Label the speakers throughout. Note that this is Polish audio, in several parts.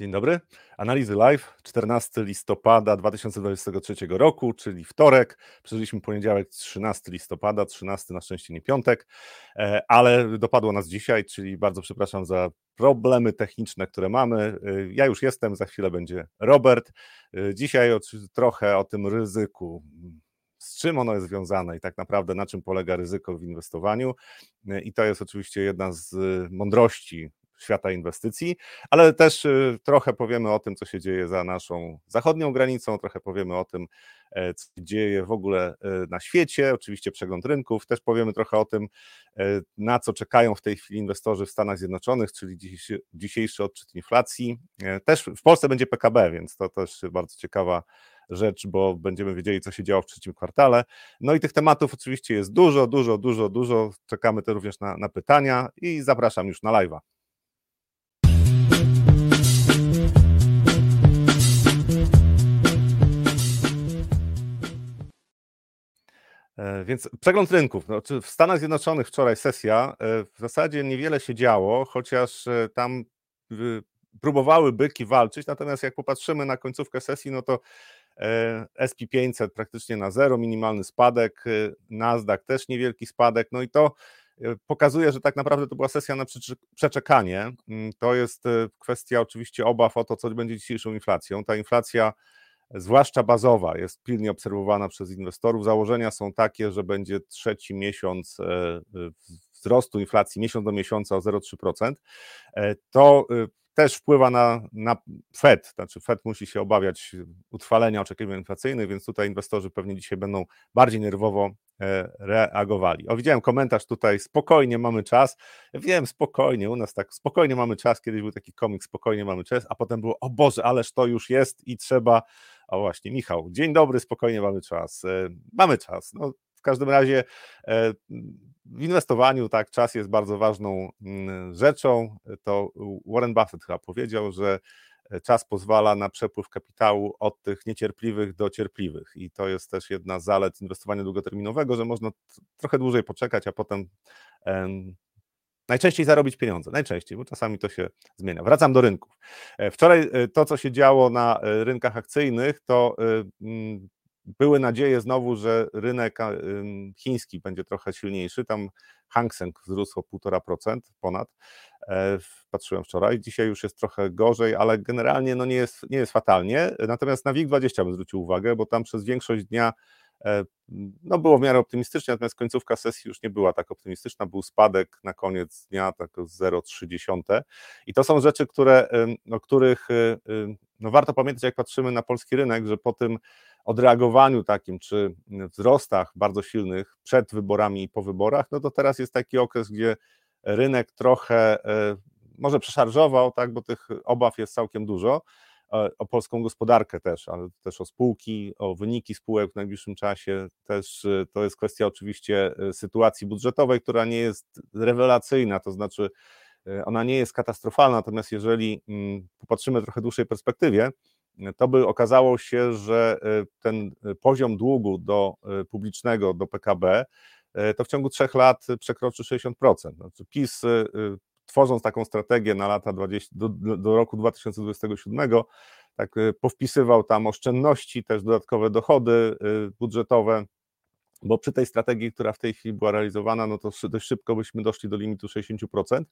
Speaker 1: Dzień dobry. Analizy live 14 listopada 2023 roku, czyli wtorek. Przeżyliśmy poniedziałek 13 listopada, 13 na szczęście nie piątek, e, ale dopadło nas dzisiaj, czyli bardzo przepraszam za problemy techniczne, które mamy. E, ja już jestem, za chwilę będzie Robert. E, dzisiaj trochę o tym ryzyku z czym ono jest związane i tak naprawdę na czym polega ryzyko w inwestowaniu. I to jest oczywiście jedna z mądrości świata inwestycji, ale też y, trochę powiemy o tym, co się dzieje za naszą zachodnią granicą, trochę powiemy o tym, e, co się dzieje w ogóle e, na świecie, oczywiście przegląd rynków, też powiemy trochę o tym, e, na co czekają w tej chwili inwestorzy w Stanach Zjednoczonych, czyli dzisiejszy, odczyt inflacji. Też w Polsce będzie PKB, więc to też bardzo ciekawa rzecz, bo będziemy wiedzieli, co się działo w trzecim kwartale. No i tych tematów oczywiście jest dużo, dużo, dużo, dużo. Czekamy też również na, na pytania i zapraszam już na live'a. Więc przegląd rynków. No, w Stanach Zjednoczonych wczoraj sesja, e, w zasadzie niewiele się działo, chociaż e, tam próbowały byki walczyć, natomiast jak popatrzymy na końcówkę sesji, no to SP500 praktycznie na zero, minimalny spadek, Nasdaq też niewielki spadek, no i to pokazuje, że tak naprawdę to była sesja na przeczekanie. Mm, to jest kwestia oczywiście obaw o to, co będzie dzisiejszą inflacją. Ta inflacja zwłaszcza bazowa, jest pilnie obserwowana przez inwestorów. Założenia są takie, że będzie trzeci miesiąc e, wzrostu inflacji miesiąc do miesiąca o 0,3%. E, to e, też wpływa na, na Fed, znaczy Fed musi się obawiać utrwalenia oczekiwań inflacyjnych, więc tutaj inwestorzy pewnie dzisiaj będą bardziej nerwowo reagowali. O, widziałem komentarz tutaj, spokojnie mamy czas. Wiem, spokojnie, u nas tak, spokojnie mamy czas, kiedyś był taki komik, spokojnie mamy czas, a potem było, o Boże, ależ to już jest i trzeba o właśnie, Michał, dzień dobry, spokojnie mamy czas. E, mamy czas. No, w każdym razie e, w inwestowaniu tak, czas jest bardzo ważną mm, rzeczą. To Warren Buffett chyba powiedział, że e, czas pozwala na przepływ kapitału od tych niecierpliwych do cierpliwych. I to jest też jedna z zalet inwestowania długoterminowego, że można trochę dłużej poczekać, a potem Najczęściej zarobić pieniądze, najczęściej, bo czasami to się zmienia. Wracam do rynków. E, wczoraj e, to, co się działo na rynkach akcyjnych, to mm, były nadzieje znowu, że rynek chiński będzie trochę silniejszy. Tam Hang Seng wzrósł o 1,5% ponad. Patrzyłem wczoraj, dzisiaj już jest trochę gorzej, ale generalnie no nie, jest, nie jest fatalnie. Natomiast na WIG20 bym zwrócił uwagę, bo tam przez większość dnia E, no było w miarę optymistycznie, natomiast końcówka sesji już nie była tak optymistyczna, był spadek na koniec dnia tak 0,3 i to są rzeczy, które, o których y, no warto pamiętać, jak patrzymy na polski rynek, że po tym odreagowaniu takim, czy wzrostach bardzo silnych przed wyborami i po wyborach, no to teraz jest taki okres, gdzie rynek trochę e, może przeszarżował, tak, bo tych obaw jest całkiem dużo, o polską gospodarkę też, ale też o spółki, o wyniki spółek w najbliższym czasie. Też y, to jest kwestia oczywiście sytuacji budżetowej, która nie jest rewelacyjna, to znaczy ona nie jest katastrofalna, natomiast jeżeli mm, popatrzymy trochę dłuższej perspektywie, to by okazało się, że ten poziom długu do publicznego, do PKB, to w ciągu trzech lat przekroczy 60%. Znaczy PiS tworząc taką strategię na lata 20, do, do roku 2027, tak y, powpisywał tam oszczędności, też dodatkowe dochody y, budżetowe, bo przy tej strategii, która w tej chwili była realizowana, no to dość szybko byśmy doszli do limitu 60%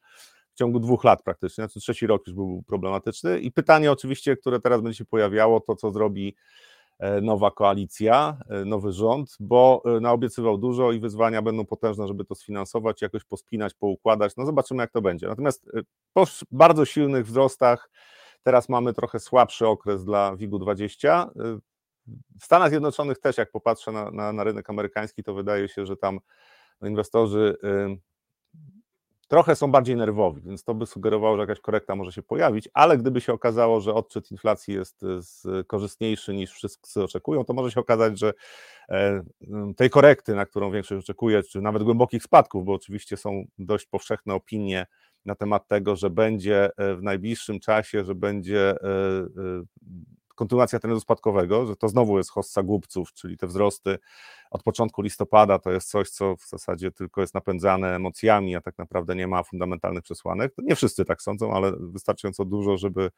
Speaker 1: w ciągu dwóch lat praktycznie, znaczy trzeci rok już był problematyczny i pytanie oczywiście, które teraz będzie się pojawiało, to co zrobi E, nowa koalicja, e, nowy rząd, bo e, naobiecywał dużo i wyzwania będą potężne, żeby to sfinansować, jakoś pospinać, poukładać. No zobaczymy, jak to będzie. Natomiast po bardzo silnych wzrostach teraz mamy trochę słabszy okres dla WIG-20. W Stanach Zjednoczonych też, jak popatrzę na, na, na rynek amerykański, to wydaje się, że tam inwestorzy trochę są bardziej nerwowi, więc to by sugerowało, że jakaś korekta może się pojawić, ale gdyby się okazało, że odczyt inflacji jest e, korzystniejszy niż wszyscy oczekują, to może się okazać, że e, tej korekty, na którą większość oczekuje, czy nawet głębokich spadków, bo oczywiście są dość powszechne opinie na temat tego, że będzie e, w najbliższym czasie, że będzie kontynuacja trendu spadkowego, że to znowu jest hossa głupców, czyli te wzrosty od początku listopada to jest coś, co w zasadzie tylko jest napędzane emocjami, a tak naprawdę nie ma fundamentalnych przesłanek. Nie wszyscy tak sądzą, ale wystarczająco dużo, żeby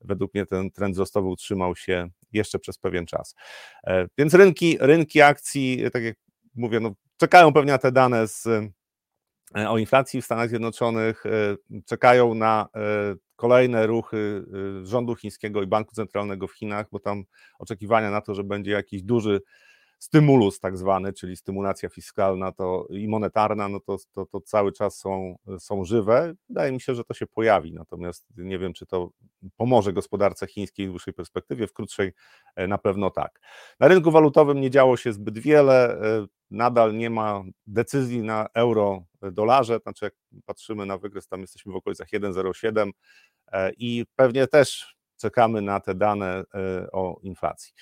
Speaker 1: według mnie ten trend wzrostowy utrzymał się jeszcze przez pewien czas. E, więc rynki, rynki akcji, tak jak mówię, no, czekają pewnie na te dane z, e, o inflacji w Stanach Zjednoczonych, e, czekają na kolejne ruchy rządu chińskiego i banku centralnego w Chinach, bo tam oczekiwania na to, że będzie jakiś duży stymulus tak zwany, czyli stymulacja fiskalna to i monetarna, no to, to, to cały czas są, są żywe. Wydaje mi się, że to się pojawi, natomiast nie wiem, czy to pomoże gospodarce chińskiej w dłuższej perspektywie, w krótszej e, na pewno tak. Na rynku walutowym nie działo się zbyt wiele, e, nadal nie ma decyzji na euro dolarze, znaczy jak patrzymy na wykres, tam jesteśmy w okolicach 1,07 e, i pewnie też czekamy na te dane o inflacji.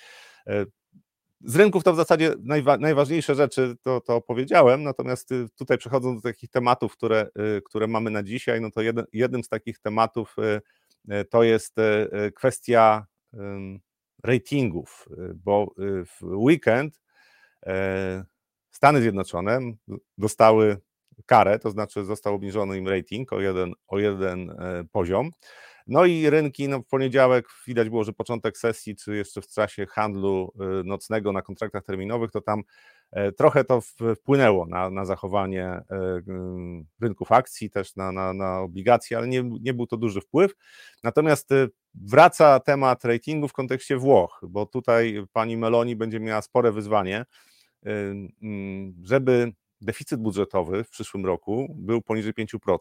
Speaker 1: Z rynków to w zasadzie najwa najważniejsze rzeczy to, to opowiedziałem, natomiast y, tutaj przechodząc do takich tematów, które, y, które mamy na dzisiaj, no to jeden, jednym z takich tematów y, to jest kwestia ratingów, bo w weekend Stany Zjednoczone dostały karę, to znaczy został obniżony im rating o jeden, o jeden poziom. No i rynki, no w poniedziałek widać było, że początek sesji, czy jeszcze w czasie handlu y, nocnego na kontraktach terminowych, to tam e, trochę to wpłynęło na, na zachowanie e, rynków akcji, też na, na, na obligacje, ale nie, nie był to duży wpływ. Natomiast y, wraca temat ratingu w kontekście Włoch, bo tutaj pani Meloni będzie miała spore wyzwanie, y, żeby deficyt budżetowy w przyszłym roku był poniżej 5%.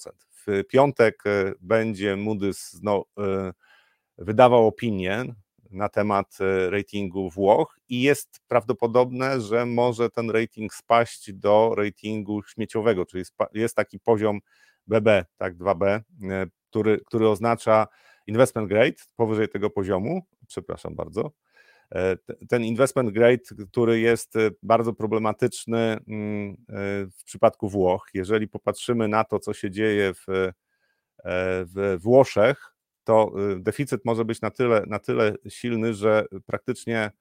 Speaker 1: W piątek e, będzie Moody's no, wydawał opinię na temat e, ratingu Włoch i jest prawdopodobne, że może ten rating spaść do ratingu śmieciowego, czyli jest taki poziom BB, tak 2B, który, który oznacza investment grade powyżej tego poziomu, przepraszam bardzo, ten investment grade, który jest e, bardzo problematyczny mm, e, w przypadku Włoch. Jeżeli popatrzymy na to, co się dzieje w, w Włoszech, to deficyt może być na tyle, na tyle silny, że praktycznie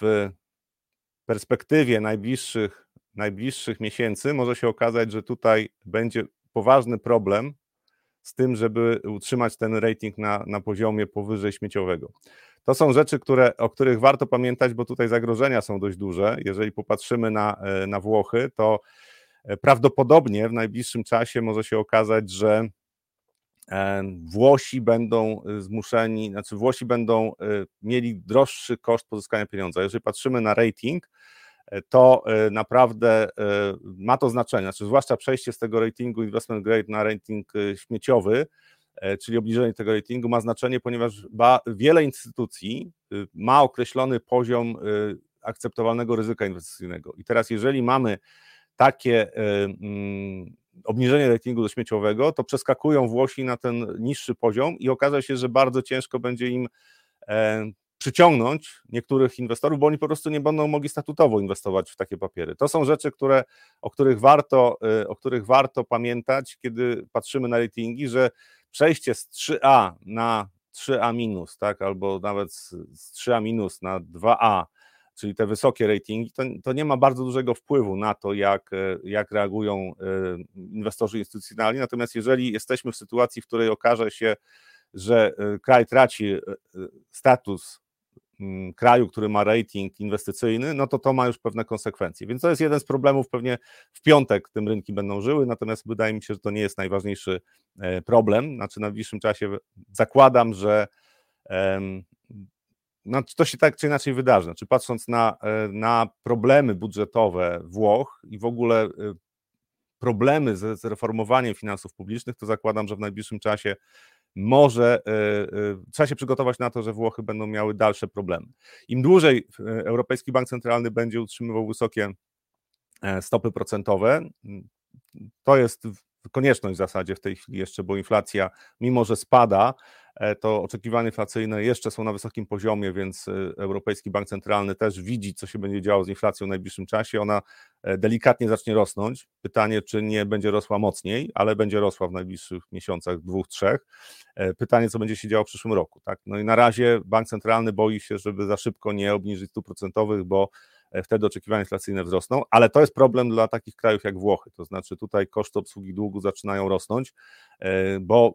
Speaker 1: w perspektywie najbliższych, najbliższych miesięcy może się okazać, że tutaj będzie poważny problem z tym, żeby utrzymać ten rating na, na poziomie powyżej śmieciowego. To są rzeczy, które, o których warto pamiętać, bo tutaj zagrożenia są dość duże. Jeżeli popatrzymy na, e, na Włochy, to e, prawdopodobnie w najbliższym czasie może się okazać, że e, Włosi będą zmuszeni, znaczy Włosi będą mieli droższy koszt pozyskania pieniądza. Jeżeli patrzymy na rating, to naprawdę ma to znaczenie, znaczy zwłaszcza przejście z tego ratingu investment grade na rating śmieciowy, czyli obniżenie tego ratingu ma znaczenie, ponieważ wiele instytucji y, ma określony poziom y, akceptowalnego ryzyka inwestycyjnego. I teraz, jeżeli mamy takie y, mm, obniżenie ratingu do śmieciowego, to przeskakują Włosi na ten niższy poziom i okaże się, że bardzo ciężko będzie im e, przyciągnąć niektórych inwestorów, bo oni po prostu nie będą mogli statutowo inwestować w takie papiery. To są rzeczy, które, o, których warto, o których warto pamiętać, kiedy patrzymy na ratingi, że przejście z 3A na 3A minus, tak, albo nawet z 3A minus na 2A, czyli te wysokie ratingi, to, to nie ma bardzo dużego wpływu na to, jak, jak reagują e, inwestorzy instytucjonalni. Natomiast jeżeli jesteśmy w sytuacji, w której okaże się, że e, kraj traci e, status kraju, który ma rating inwestycyjny, no to to ma już pewne konsekwencje. Więc to jest jeden z problemów, pewnie w piątek tym rynki będą żyły, natomiast wydaje mi się, że to nie jest najważniejszy e, problem. Znaczy, na najbliższym czasie zakładam, że no, to się tak czy inaczej wydarzy. Znaczy, patrząc na, e, na problemy budżetowe Włoch i w ogóle e, problemy z, z reformowaniem finansów publicznych, to zakładam, że w najbliższym czasie może e, e, trzeba się przygotować na to, że Włochy będą miały dalsze problemy. Im dłużej e, Europejski Bank Centralny będzie utrzymywał wysokie stopy procentowe, to jest konieczność w zasadzie w tej chwili jeszcze, bo inflacja, mimo że spada, to oczekiwania inflacyjne jeszcze są na wysokim poziomie, więc e, Europejski Bank Centralny też widzi, co się będzie działo z inflacją w najbliższym czasie. Ona e, delikatnie zacznie rosnąć. Pytanie, czy nie będzie rosła mocniej, ale będzie rosła w najbliższych miesiącach, dwóch, trzech. Pytanie, co będzie się działo w przyszłym roku. Tak? No i na razie Bank Centralny boi się, żeby za szybko nie obniżyć stóp procentowych, bo wtedy oczekiwania inflacyjne wzrosną, ale to jest problem dla takich krajów jak Włochy, to znaczy tutaj koszty obsługi długu zaczynają rosnąć, bo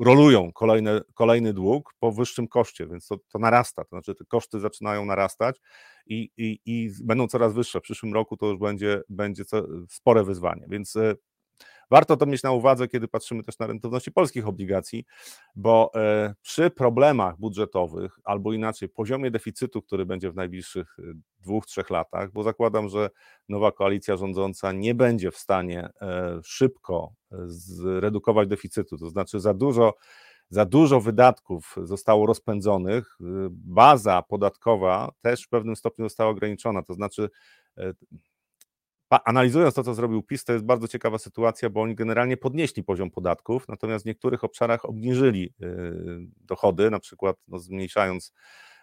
Speaker 1: rolują kolejne, kolejny dług po wyższym koszcie, więc to, to narasta, to znaczy te koszty zaczynają narastać i, i, i będą coraz wyższe. W przyszłym roku to już będzie, będzie spore wyzwanie, więc e, Warto to mieć na uwadze, kiedy patrzymy też na rentowności polskich obligacji, bo e, przy problemach budżetowych, albo inaczej, poziomie deficytu, który będzie w najbliższych e, dwóch, trzech latach, bo zakładam, że nowa koalicja rządząca nie będzie w stanie e, szybko zredukować deficytu, to znaczy za dużo za dużo wydatków zostało rozpędzonych, baza podatkowa też w pewnym stopniu została ograniczona, to znaczy analizując to, co zrobił PiS, to jest bardzo ciekawa sytuacja, bo oni generalnie podnieśli poziom podatków, natomiast w niektórych obszarach obniżyli y, dochody, na przykład no, zmniejszając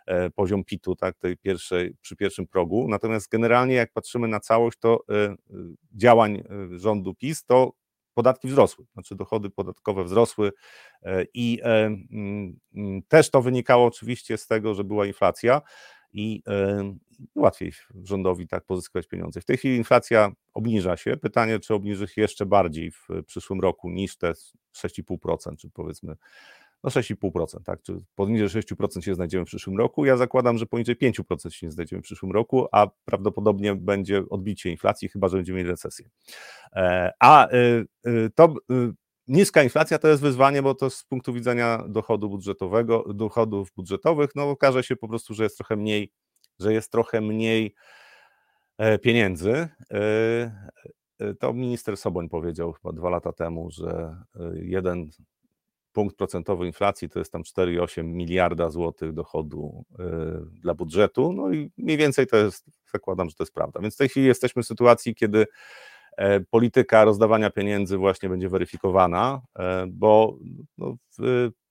Speaker 1: e, poziom PIT-u, tak, tej pierwszej, przy pierwszym progu. Natomiast generalnie, jak patrzymy na całość, to y, y, działań rządu PiS, to podatki wzrosły, znaczy dochody podatkowe wzrosły e, i e, też to wynikało oczywiście z tego, że była inflacja i łatwiej rządowi tak pozyskać pieniądze. W tej chwili inflacja obniża się. Pytanie, czy obniży się jeszcze bardziej w przyszłym roku niż te 6,5%, czy powiedzmy no 6,5%, tak? Czy poniżej 6% się znajdziemy w przyszłym roku? Ja zakładam, że poniżej 5% się znajdziemy w przyszłym roku, a prawdopodobnie będzie odbicie inflacji, chyba że będziemy mieli recesję. E, a y, y, to Niska inflacja to jest wyzwanie, bo to z punktu widzenia dochodu budżetowego, dochodów budżetowych, no okaże się po prostu, że jest trochę mniej, że jest trochę mniej e, pieniędzy. E, e, to minister Soboń powiedział chyba dwa lata temu, że jeden punkt procentowy inflacji to jest tam 4,8 miliarda złotych dochodu dla budżetu. No i mniej więcej to jest, zakładam, że to jest prawda. Więc w tej chwili jesteśmy w sytuacji, kiedy polityka rozdawania pieniędzy właśnie będzie weryfikowana, bo no,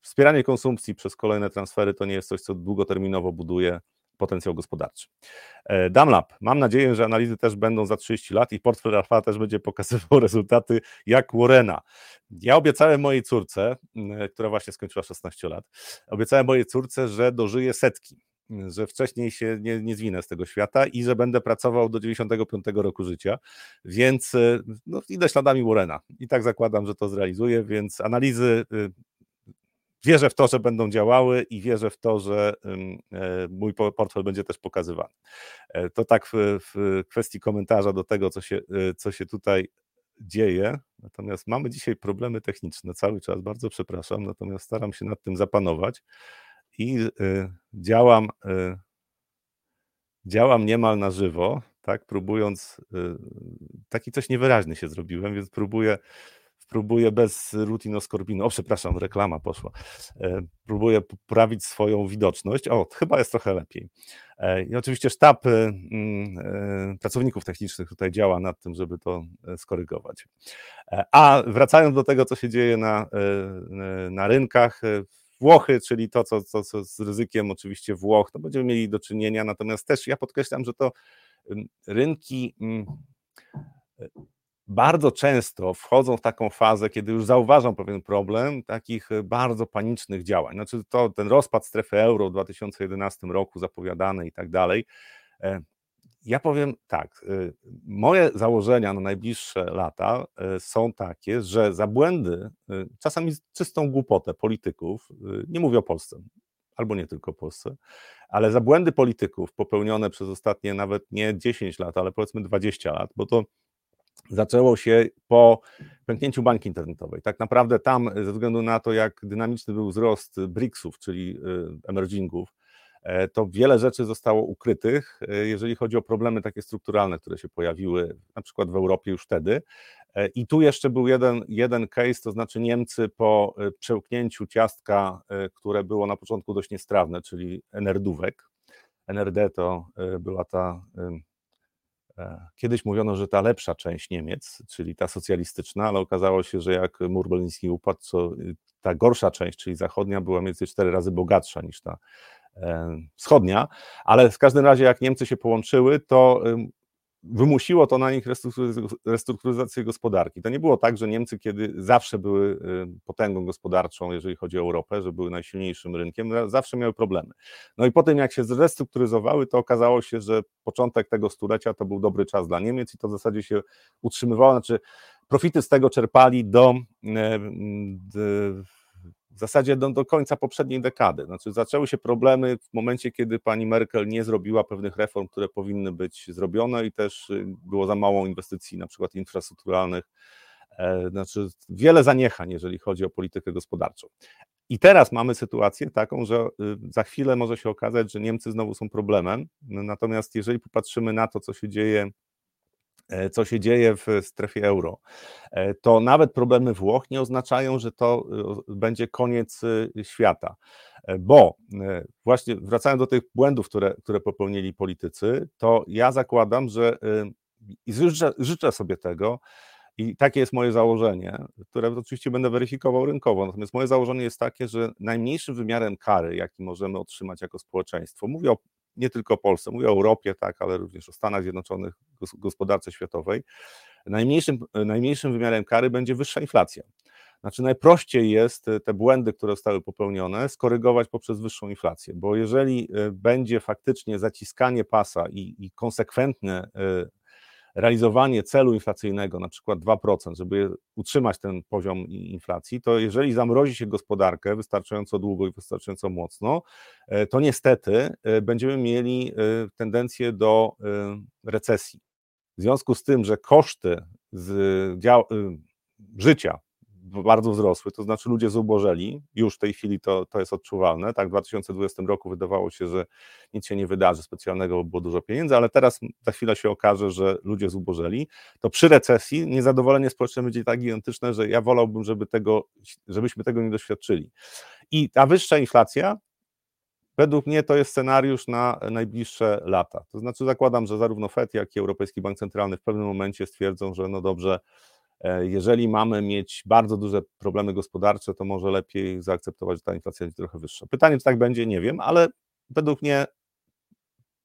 Speaker 1: wspieranie konsumpcji przez kolejne transfery to nie jest coś, co długoterminowo buduje potencjał gospodarczy. E, Damlab, mam nadzieję, że analizy też będą za 30 lat i portfel Alfa też będzie pokazywał rezultaty jak Warrena. Ja obiecałem mojej córce, która właśnie skończyła 16 lat, obiecałem mojej córce, że dożyje setki że wcześniej się nie, nie zwinę z tego świata i że będę pracował do 95 roku życia, więc e, no, idę śladami Warrena i tak zakładam, że to zrealizuję, więc analizy y, wierzę w to, że będą działały i wierzę w to, że e, mój portfel będzie też pokazywany. E, to tak w, w kwestii komentarza do tego, co się, co się tutaj dzieje. Natomiast mamy dzisiaj problemy techniczne cały czas, bardzo przepraszam, natomiast staram się nad tym zapanować i działam, działam niemal na żywo, tak, próbując, taki coś niewyraźny się zrobiłem, więc próbuję, próbuję bez rutinoskorbinu, o przepraszam, reklama poszła, e, próbuję poprawić swoją widoczność, o, chyba jest trochę lepiej. E, I oczywiście sztab mm, e, pracowników technicznych tutaj działa nad tym, żeby to skorygować. A wracając do tego, co się dzieje na, na rynkach, Włochy, czyli to, co, co, co z ryzykiem oczywiście Włoch, to będziemy mieli do czynienia, natomiast też ja podkreślam, że to rynki bardzo często wchodzą w taką fazę, kiedy już zauważą pewien problem, takich e, bardzo panicznych działań. Znaczy to ten rozpad strefy euro w 2011 roku zapowiadany i tak dalej, e, ja powiem tak, y, moje założenia na najbliższe lata są takie, że za błędy, czasami czystą głupotę polityków, nie mówię o Polsce, albo nie tylko Polsce, ale za błędy polityków popełnione przez ostatnie nawet nie 10 lat, ale powiedzmy 20 lat, bo to zaczęło się po pęknięciu bańki internetowej. Tak naprawdę tam, ze względu na to, jak dynamiczny był wzrost BRICS-ów, czyli emergingów, E, to wiele rzeczy zostało ukrytych, e, jeżeli chodzi o problemy takie strukturalne, które się pojawiły na przykład w Europie już wtedy. E, I tu jeszcze był jeden, jeden case, to znaczy Niemcy po przełknięciu ciastka, które było na początku dość niestrawne, czyli NRD-ówek. NRD to była ta Kiedyś mówiono, że ta lepsza część Niemiec, czyli ta socjalistyczna, ale okazało się, że jak mur berliński upadł, co ta gorsza część, czyli zachodnia, była mniej więcej cztery razy bogatsza niż ta wschodnia, ale w każdym razie jak Niemcy się połączyły, to wymusiło to na nich restrukturyzację gospodarki. To nie było tak, że Niemcy kiedy zawsze były y, potęgą gospodarczą, jeżeli chodzi o Europę, że były najsilniejszym rynkiem, zawsze miały problemy. No i po tym jak się zrestrukturyzowały, to okazało się, że początek tego stulecia to był dobry czas dla Niemiec i to w zasadzie się utrzymywało, znaczy profity z tego czerpali do, do w zasadzie do, do końca poprzedniej dekady. Znaczy zaczęły się problemy w momencie, kiedy pani Merkel nie zrobiła pewnych reform, które powinny być zrobione i też y, było za mało inwestycji na przykład infrastrukturalnych, e, znaczy wiele zaniechań, jeżeli chodzi o politykę gospodarczą. I teraz mamy sytuację taką, że y, za chwilę może się okazać, że Niemcy znowu są problemem. Natomiast jeżeli popatrzymy na to, co się dzieje co się dzieje w strefie euro, e, to nawet problemy Włoch nie oznaczają, że to e, będzie koniec świata. Bo właśnie wracając do tych błędów, które, które popełnili politycy, to ja zakładam, że i życzę, życzę sobie tego, i takie jest moje założenie, które oczywiście będę weryfikował rynkowo. Natomiast moje założenie jest takie, że najmniejszym wymiarem kary, jaki możemy otrzymać jako społeczeństwo, mówię o nie tylko o Polsce, mówię o Europie, tak, ale również o Stanach Zjednoczonych, gospodarce światowej, najmniejszym, najmniejszym wymiarem kary będzie wyższa inflacja. Znaczy najprościej jest te błędy, które zostały popełnione, skorygować poprzez wyższą inflację, bo jeżeli e, będzie faktycznie zaciskanie pasa i, i konsekwentne e, realizowanie celu inflacyjnego, na przykład 2%, żeby utrzymać ten poziom inflacji, to jeżeli zamrozi się gospodarkę wystarczająco długo i wystarczająco mocno, e, to niestety e, będziemy mieli e, tendencję do recesji. W związku z tym, że koszty z dział- życia bardzo wzrosły, to znaczy ludzie zubożeli, już w tej chwili to, to jest odczuwalne, tak w 2020 roku wydawało się, że nic się nie wydarzy specjalnego, bo było dużo pieniędzy, ale teraz za chwilę się okaże, że ludzie zubożeli, to przy recesji niezadowolenie społeczne będzie tak gigantyczne, że ja wolałbym, żeby tego, żebyśmy tego nie doświadczyli. I ta wyższa inflacja Według mnie to jest scenariusz na najbliższe lata. To znaczy, zakładam, że zarówno FED, jak i Europejski Bank Centralny w pewnym momencie stwierdzą, że no dobrze, jeżeli mamy mieć bardzo duże problemy gospodarcze, to może lepiej zaakceptować, że ta inflacja jest trochę wyższa. Pytanie, czy tak będzie, nie wiem, ale według mnie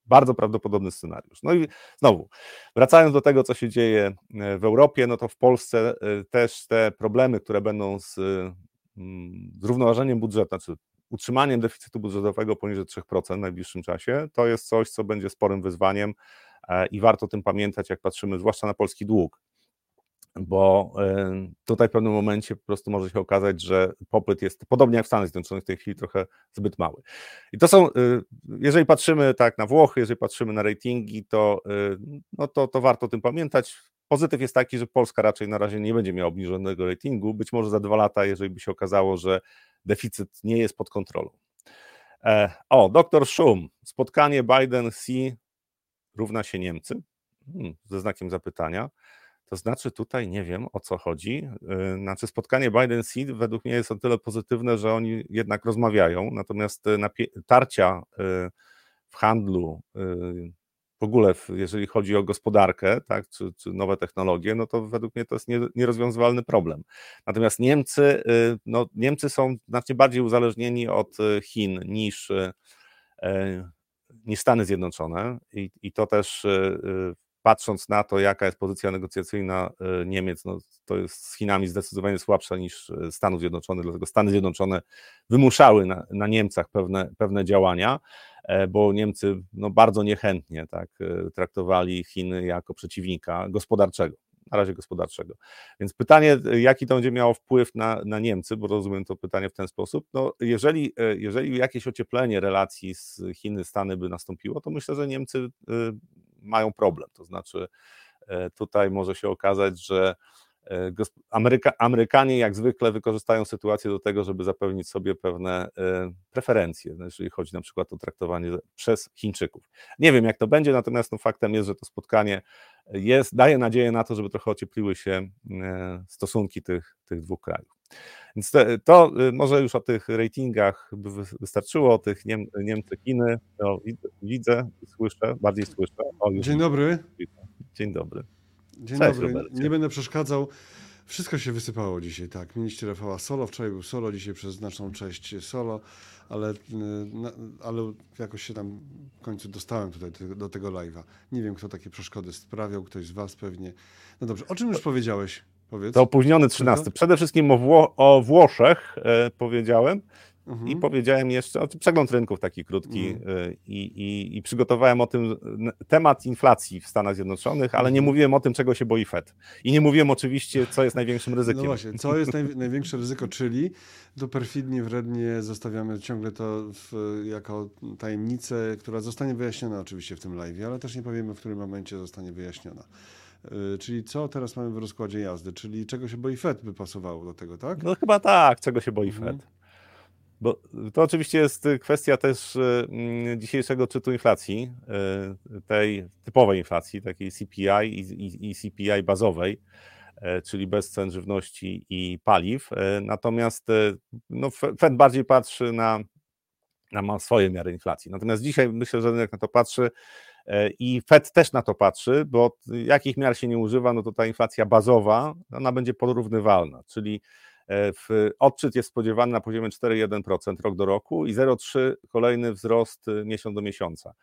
Speaker 1: bardzo prawdopodobny scenariusz. No i znowu, wracając do tego, co się dzieje e, w Europie, no to w Polsce e, też te problemy, które będą z mm, zrównoważeniem budżetu, znaczy utrzymaniem deficytu budżetowego poniżej 3% w najbliższym czasie, to jest coś, co będzie sporym wyzwaniem i warto o tym pamiętać, jak patrzymy zwłaszcza na polski dług bo tutaj w pewnym momencie po prostu może się okazać, że popyt jest, podobnie jak w Stanach Zjednoczonych, w tej chwili trochę zbyt mały. I to są, y, jeżeli patrzymy tak na Włochy, jeżeli patrzymy na ratingi, to, y, no to, to warto o tym pamiętać. Pozytyw jest taki, że Polska raczej na razie nie będzie miała obniżonego ratingu. Być może za dwa lata, jeżeli by się okazało, że deficyt nie jest pod kontrolą. E, o, doktor Szum. Spotkanie Biden-C równa się Niemcy? Hmm, ze znakiem zapytania. To znaczy tutaj nie wiem o co chodzi. Y, znaczy spotkanie Biden-Seed według mnie jest o tyle pozytywne, że oni jednak rozmawiają, natomiast tarcia y, w handlu, y, w ogóle jeżeli chodzi o gospodarkę, tak, czy, czy nowe technologie, no to według mnie to jest nierozwiązywalny problem. Natomiast Niemcy, no, Niemcy są znacznie bardziej uzależnieni od Chin niż, niż Stany Zjednoczone i, i to też patrząc na to, jaka jest pozycja negocjacyjna e, Niemiec, no, to jest z Chinami zdecydowanie słabsza niż e, Stanów Zjednoczonych, dlatego Stany Zjednoczone wymuszały na, na Niemcach pewne, pewne działania, e, bo Niemcy no, bardzo niechętnie tak, traktowali Chiny jako przeciwnika gospodarczego na razie gospodarczego. Więc pytanie, jaki to będzie miało wpływ na, na Niemcy, bo rozumiem to pytanie w ten sposób. No, jeżeli, jeżeli jakieś ocieplenie relacji z Chiny, Stany by nastąpiło, to myślę, że Niemcy mają problem. To znaczy, e, tutaj może się okazać, że e, Ameryka, Amerykanie jak zwykle wykorzystają sytuację do tego, żeby zapewnić sobie pewne e, preferencje, jeżeli chodzi na przykład o traktowanie przez Chińczyków. Nie wiem, jak to będzie, natomiast no, faktem jest, że to spotkanie jest, daje nadzieję na to, żeby trochę ociepliły się stosunki tych, tych dwóch krajów. Więc to, to, y, może już o tych ratingach by wystarczyło, o tych Niem, Niemcy, Chiny. No, widzę, słyszę, bardziej słyszę. O,
Speaker 2: Dzień dobry.
Speaker 1: Dzień dobry.
Speaker 2: Dzień Cześć, dobry. Nie będę przeszkadzał. Wszystko się wysypało dzisiaj, tak. Mieliście Rafała solo, wczoraj był solo, dzisiaj przez znaczną część solo, ale, y, ale jakoś się tam w końcu dostałem tutaj do tego live'a. Nie wiem, kto takie przeszkody sprawiał, ktoś z was pewnie. No dobrze, o czym już powiedziałeś?
Speaker 1: Powiedz. To opóźniony 13. Przede wszystkim o, Wło o Włoszech e, powiedziałem. Mhm. I powiedziałem jeszcze, przegląd rynków taki krótki mhm. Y, i, i, i, przygotowałem o tym temat inflacji w Stanach Zjednoczonych, ale nie mhm. mówiłem o tym, czego się boi Fed. I nie mówiłem oczywiście, co jest największym ryzykiem.
Speaker 2: No właśnie, co jest naj, największe ryzyko, czyli to perfidnie, wrednie zostawiamy ciągle to w, jako tajemnicę, która zostanie wyjaśniona oczywiście w tym live, ale też nie powiemy, w którym momencie zostanie wyjaśniona. Y, czyli co teraz mamy w rozkładzie jazdy? Czyli czego się boi Fed by pasowało do tego, tak?
Speaker 1: No chyba tak, czego się boi mhm. Fed. Bo to oczywiście jest kwestia też y, mm, dzisiejszego czytu inflacji, y, tej typowej inflacji, takiej CPI i, CPI bazowej, czyli bez cen żywności i paliw. Natomiast no, Fed bardziej patrzy na, na swoje miary inflacji. Natomiast dzisiaj myślę, że rynek na to patrzy i Fed też na to patrzy, bo jakich miar się nie używa, no to ta inflacja bazowa, ona będzie porównywalna, czyli E, odczyt jest spodziewany na poziomie 4,1% rok do roku i 0,3 kolejny wzrost e, miesiąc do miesiąca.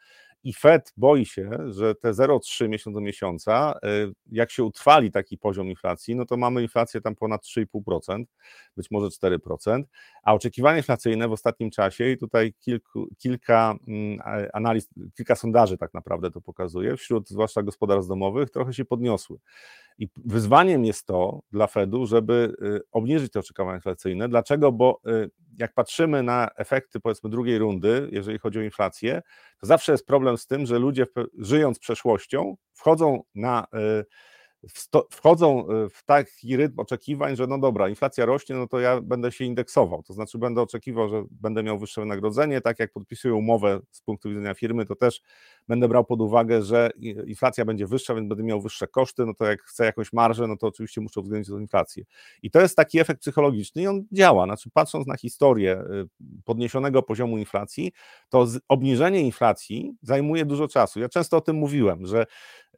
Speaker 1: I Fed boi się, że te 0,3 miesiąc do miesiąca, e, jak się utrwali taki poziom inflacji, no to mamy inflację tam ponad 3,5%, być może 4%, a oczekiwania inflacyjne w ostatnim czasie, i tutaj kilku, kilka mm, analiz, kilka sondaży tak naprawdę to pokazuje, wśród zwłaszcza gospodarstw domowych, trochę się podniosły. I wyzwaniem jest to dla Fedu, żeby y, obniżyć te oczekiwania inflacyjne. Dlaczego? Bo y, jak patrzymy na efekty powiedzmy drugiej rundy, jeżeli chodzi o inflację, to zawsze jest problem z tym, że ludzie żyjąc przeszłością wchodzą na y, wchodzą w taki rytm oczekiwań, że no dobra, inflacja rośnie, no to ja będę się indeksował, to znaczy będę oczekiwał, że będę miał wyższe wynagrodzenie, tak jak podpisuję umowę z punktu widzenia firmy, to też będę brał pod uwagę, że inflacja będzie wyższa, więc będę miał wyższe koszty, no to jak chcę jakąś marżę, no to oczywiście muszę uwzględnić tę inflację. I to jest taki efekt psychologiczny i on działa, znaczy patrząc na historię y, podniesionego poziomu inflacji, to obniżenie inflacji zajmuje dużo czasu. Ja często o tym mówiłem, że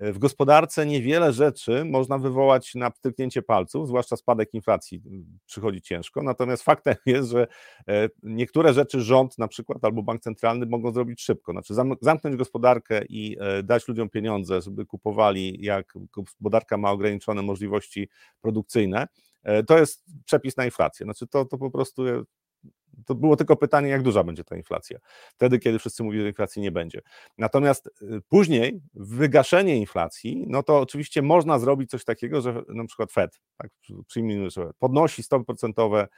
Speaker 1: w gospodarce niewiele rzeczy można wywołać na pstryknięcie palców, zwłaszcza spadek inflacji przychodzi ciężko. Natomiast faktem jest, że niektóre rzeczy rząd na przykład albo bank centralny mogą zrobić szybko. Znaczy zamknąć gospodarkę i e, dać ludziom pieniądze, żeby kupowali, jak gospodarka ma ograniczone możliwości produkcyjne. E, to jest przepis na inflację. Znaczy to, to po prostu to było tylko pytanie, jak duża będzie ta inflacja. Wtedy, kiedy wszyscy mówili, że inflacji nie będzie. Natomiast później wygaszenie inflacji, no to oczywiście można zrobić coś takiego, że na przykład Fed, tak, przyjmijmy, że podnosi stopy procentowe e, e,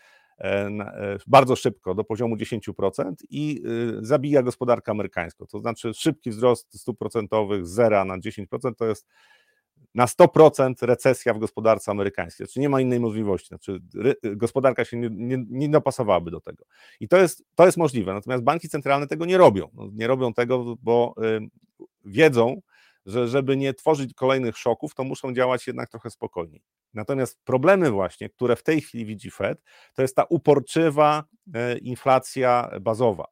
Speaker 1: bardzo szybko do poziomu 10% i y, zabija gospodarkę amerykańską. To znaczy szybki wzrost stóp procentowych z 0 na 10% to jest na 100% recesja w gospodarce amerykańskiej. Znaczy nie ma innej możliwości. Znaczy, gospodarka się nie, nie, nie dopasowałaby do tego. I to jest, to jest możliwe. Natomiast banki centralne tego nie robią. No, nie robią tego, bo y, wiedzą, że żeby nie tworzyć kolejnych szoków, to muszą działać jednak trochę spokojniej. Natomiast problemy właśnie, które w tej chwili widzi Fed, to jest ta uporczywa y, inflacja bazowa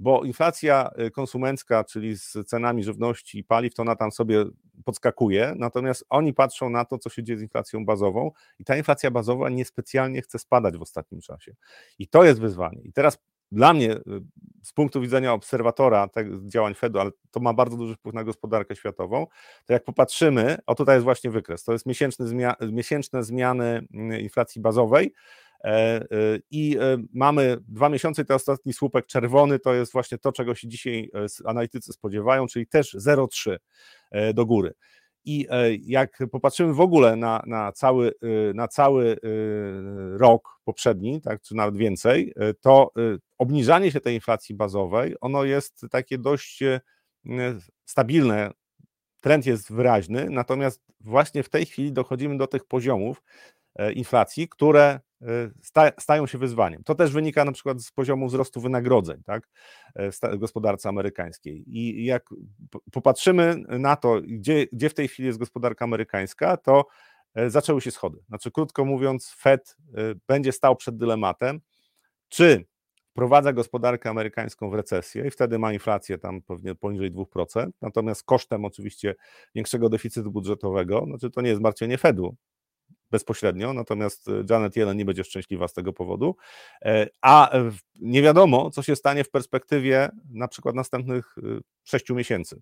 Speaker 1: bo inflacja y, konsumencka, czyli z cenami żywności i paliw, to ona tam sobie podskakuje, natomiast oni patrzą na to, co się dzieje z inflacją bazową i ta inflacja bazowa niespecjalnie chce spadać w ostatnim czasie. I to jest wyzwanie. I teraz dla mnie, y, z punktu widzenia obserwatora tych działań Fedu, ale to ma bardzo duży wpływ na gospodarkę światową, to jak popatrzymy, o tutaj jest właśnie wykres, to jest zmia miesięczne zmiany mm, inflacji bazowej, E, e, I e, mamy dwa miesiące, to ostatni słupek czerwony to jest właśnie to, czego się dzisiaj analitycy spodziewają, czyli też 0,3 do góry. I jak popatrzymy w ogóle na, na, cały, na cały rok poprzedni, tak, czy nawet więcej, to obniżanie się tej inflacji bazowej, ono jest takie dość stabilne, trend jest wyraźny, natomiast właśnie w tej chwili dochodzimy do tych poziomów inflacji, które Y, stają się wyzwaniem. To też wynika na przykład z poziomu wzrostu wynagrodzeń tak, e, w gospodarce amerykańskiej. I jak popatrzymy na to, gdzie, gdzie w tej chwili jest gospodarka amerykańska, to e, zaczęły się schody. Znaczy, krótko mówiąc, Fed e, będzie stał przed dylematem, czy wprowadza gospodarkę amerykańską w recesję i wtedy ma inflację tam pewnie poniżej 2%, natomiast kosztem oczywiście większego deficytu budżetowego, znaczy to nie jest zmartwienie Fedu, bezpośrednio, natomiast Janet Yellen nie będzie szczęśliwa z tego powodu, a nie wiadomo, co się stanie w perspektywie na przykład następnych sześciu miesięcy.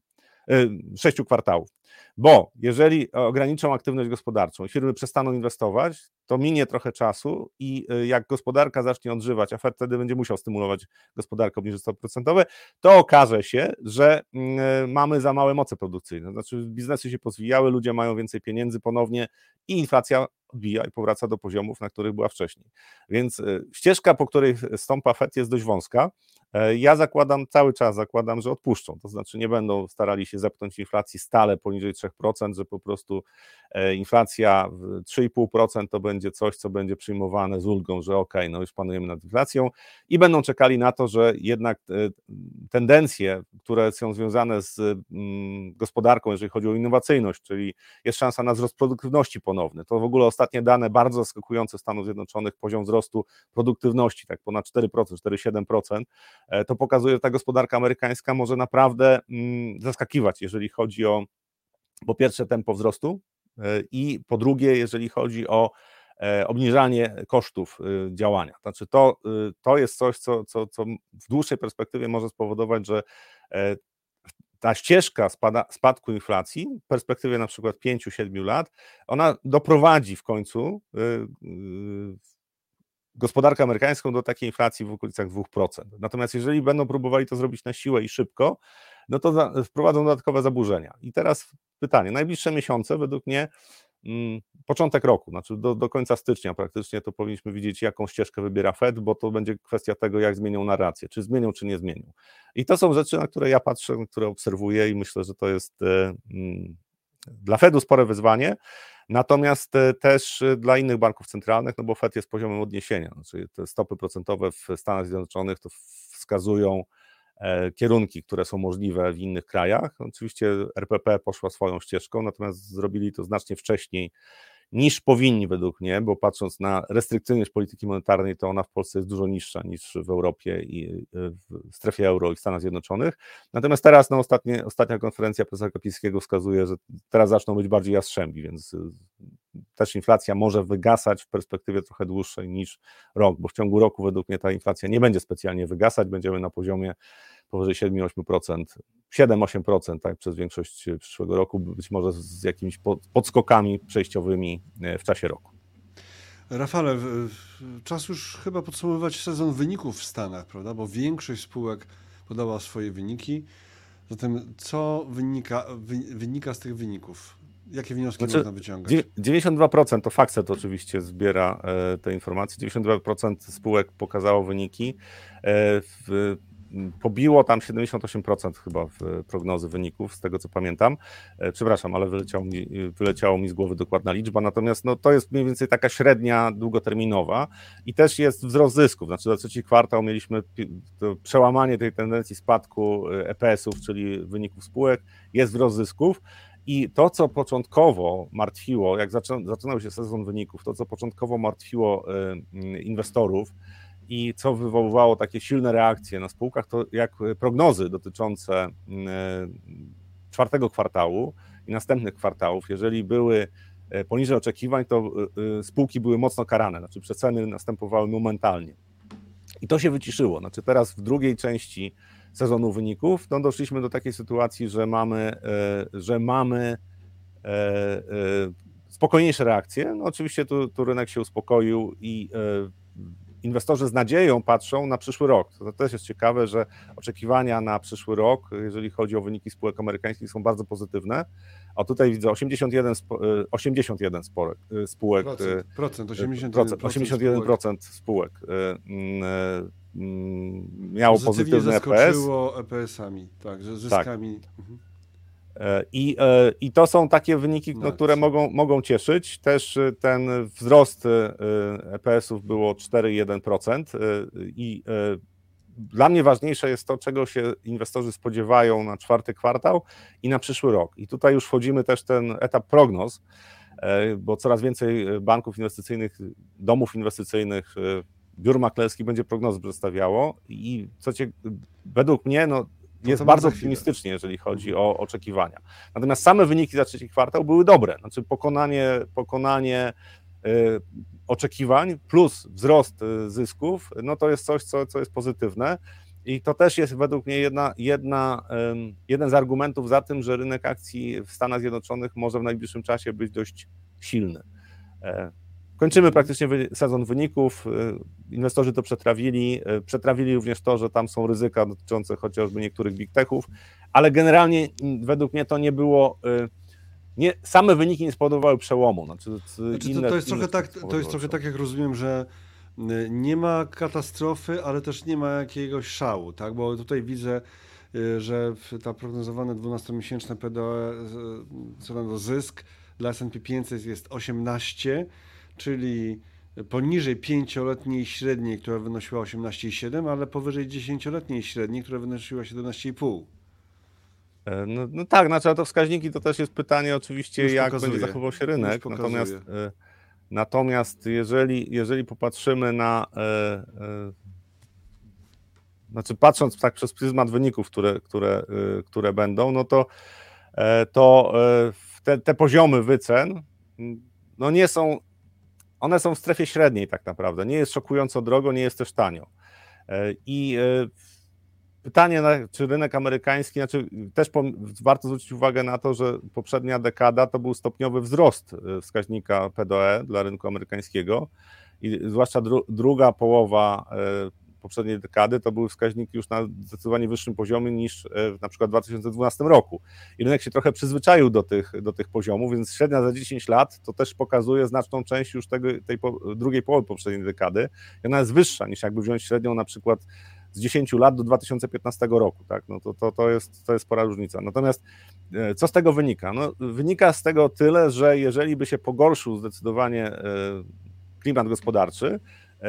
Speaker 1: Sześciu kwartałów. Bo jeżeli ograniczą aktywność gospodarczą i firmy przestaną inwestować, to minie trochę czasu i y, jak gospodarka zacznie odżywać, a Fed wtedy będzie musiał stymulować gospodarkę obniżyć stopy procentowe, to okaże się, że mm, y, mamy za małe moce produkcyjne. Znaczy biznesy się pozwijały, ludzie mają więcej pieniędzy ponownie i inflacja odbija i powraca do poziomów, na których była wcześniej. Więc ścieżka, po której stąpa Fed jest dość wąska. E, ja zakładam, cały czas zakładam, że odpuszczą, to znaczy nie będą starali się zepchnąć inflacji stale poniżej 3%, że po prostu e, inflacja 3,5% to będzie coś, co będzie przyjmowane z ulgą, że ok, no już panujemy nad inflacją i będą czekali na to, że jednak e, tendencje, które są związane z mm, gospodarką, jeżeli chodzi o innowacyjność, czyli jest szansa na wzrost produktywności ponowny, to w ogóle ostatnie dane bardzo zaskakujące Stanów Zjednoczonych, poziom wzrostu produktywności, tak ponad 4%, 4,7%, E, to pokazuje, że ta gospodarka amerykańska może naprawdę mm, zaskakiwać, jeżeli chodzi o po pierwsze tempo wzrostu e, i po drugie, jeżeli chodzi o obniżanie kosztów działania. Znaczy to, to jest coś, co, co, co w dłuższej perspektywie może spowodować, że ta ścieżka spada, spadku inflacji w perspektywie na przykład 5-7 lat, ona doprowadzi w końcu gospodarkę amerykańską do takiej inflacji w okolicach 2%. Natomiast jeżeli będą próbowali to zrobić na siłę i szybko, no to wprowadzą dodatkowe zaburzenia. I teraz pytanie, najbliższe miesiące według mnie początek roku, znaczy do, do końca stycznia praktycznie to powinniśmy widzieć, jaką ścieżkę wybiera Fed, bo to będzie kwestia tego, jak zmienią narrację, czy zmienią, czy nie zmienią. I to są rzeczy, na które ja patrzę, które obserwuję i myślę, że to jest e, mm, dla Fedu spore wyzwanie, Natomiast e, też e, dla innych banków centralnych, no bo FED jest poziomem odniesienia, znaczy te stopy procentowe w Stanach Zjednoczonych to wskazują kierunki, które są możliwe w innych krajach. Oczywiście RPP poszła swoją ścieżką, natomiast zrobili to znacznie wcześniej niż powinni według mnie, bo patrząc na restrykcyjność polityki monetarnej, to ona w Polsce jest dużo niższa niż w Europie i w strefie euro i w Stanach Zjednoczonych. Natomiast teraz no, ostatnie, ostatnia konferencja profesora Kapińskiego wskazuje, że teraz zaczną być bardziej jastrzębi, więc też inflacja może wygasać w perspektywie trochę dłuższej niż rok, bo w ciągu roku według mnie ta inflacja nie będzie specjalnie wygasać, będziemy na poziomie powyżej 7-8%, 7-8% tak, przez większość przyszłego roku, być może z jakimiś podskokami przejściowymi e, w czasie roku.
Speaker 2: Rafale, czas już chyba podsumowywać sezon wyników w Stanach, prawda? Bo większość spółek podała swoje wyniki. Zatem co wynika, wynika z tych wyników? Jakie wnioski znaczy, można wyciągać?
Speaker 1: 92% to Facet oczywiście zbiera e, te informacje. 92% spółek pokazało wyniki. E, w, pobiło tam 78% chyba w prognozy wyników, z tego co pamiętam. E, przepraszam, ale wyleciało mi, wyleciało mi z głowy dokładna liczba, natomiast no, to jest mniej więcej taka średnia długoterminowa i też jest wzrost zysków. Znaczy za trzeci kwartał mieliśmy przełamanie tej tendencji spadku EPS-ów, czyli wyników spółek, jest wzrost zysków. I to, co początkowo martwiło, jak zaczynał się sezon wyników, to, co początkowo martwiło y, inwestorów i co wywoływało takie silne reakcje na spółkach, to jak prognozy dotyczące y, czwartego kwartału i następnych kwartałów, jeżeli były y, poniżej oczekiwań, to spółki były mocno karane, znaczy przeceny następowały momentalnie. I to się wyciszyło. Znaczy teraz w drugiej części sezonu wyników, no doszliśmy do takiej sytuacji, że mamy, e, że mamy e, e, spokojniejsze reakcje. No oczywiście tu, tu rynek się uspokoił i inwestorzy z nadzieją patrzą na przyszły rok. To też jest ciekawe, że oczekiwania na przyszły rok, jeżeli chodzi o wyniki spółek amerykańskich, są bardzo pozytywne. A tutaj widzę 81, 81 spółek. spółek
Speaker 2: procent, procent 81%,
Speaker 1: procent, 81% spółek, spółek miało pozytywny EPS.
Speaker 2: EPS-ami, tak, zyskami. Tak. Mhm.
Speaker 1: E, I, e, I to są takie wyniki, no, które mogą, mogą cieszyć. Też e, ten wzrost EPS-ów było 4,1% i dla mnie ważniejsze jest to, czego się inwestorzy spodziewają na czwarty kwartał i na przyszły rok. I tutaj już wchodzimy też ten etap prognoz, bo coraz więcej banków inwestycyjnych, domów inwestycyjnych biur maklerskich będzie prognozy przedstawiało i co cię, według mnie no, jest bardzo optymistycznie, jeżeli chodzi o oczekiwania. Natomiast same wyniki za trzeci kwartał były dobre. Znaczy pokonanie, pokonanie oczekiwań plus wzrost zysków, no to jest coś, co, co jest pozytywne. I to też jest według mnie jedna, jedna, jeden z argumentów za tym, że rynek akcji w Stanach Zjednoczonych może w najbliższym czasie być dość silny. Kończymy praktycznie sezon wyników. E, inwestorzy to przetrawili. E, przetrawili również to, że tam są ryzyka dotyczące chociażby niektórych big techów, ale generalnie według mnie to nie było. Nie, same wyniki nie spowodowały przełomu. Znaczy,
Speaker 2: znaczy, inne, to, jest trochę tak, to jest trochę tak, jak rozumiem, że nie ma katastrofy, ale też nie ma jakiegoś szału, tak? Bo tutaj widzę, y, że ta prognozowane 12-miesięczne PDE, co do zysk dla S&P 500 jest 18, czyli poniżej 5-letniej średniej, która wynosiła 18,7, ale powyżej 10-letniej średniej, która wynosiła 17,5.
Speaker 1: E, no, no tak, znaczy to wskaźniki to też jest pytanie oczywiście, Już jak pokazuje. będzie zachował się rynek. Natomiast e, Natomiast jeżeli, jeżeli popatrzymy na, e, znaczy patrząc tak przez pryzmat wyników, które, które, które będą, no to, to te, te poziomy wycen no nie są, one są w strefie średniej tak naprawdę. Nie jest szokująco drogo, nie jest też tanio. E, I Pytanie, czy rynek amerykański, znaczy też warto zwrócić uwagę na to, że poprzednia dekada to był stopniowy wzrost y, wskaźnika PDE dla rynku amerykańskiego i zwłaszcza dru, druga połowa poprzedniej dekady to były wskaźniki już na zdecydowanie wyższym poziomie niż y, na przykład w 2012 roku. I rynek się trochę przyzwyczaił do tych, do tych poziomów, więc średnia za 10 lat to też pokazuje znaczną część już tego, tej po, drugiej połowy poprzedniej dekady. I ona jest wyższa niż jakby wziąć średnią na przykład z 10 lat do 2015 roku, tak? No to, to, to, jest, to jest spora różnica. Natomiast e, co z tego wynika? No, wynika z tego tyle, że jeżeli by się pogorszył zdecydowanie e, klimat gospodarczy, e,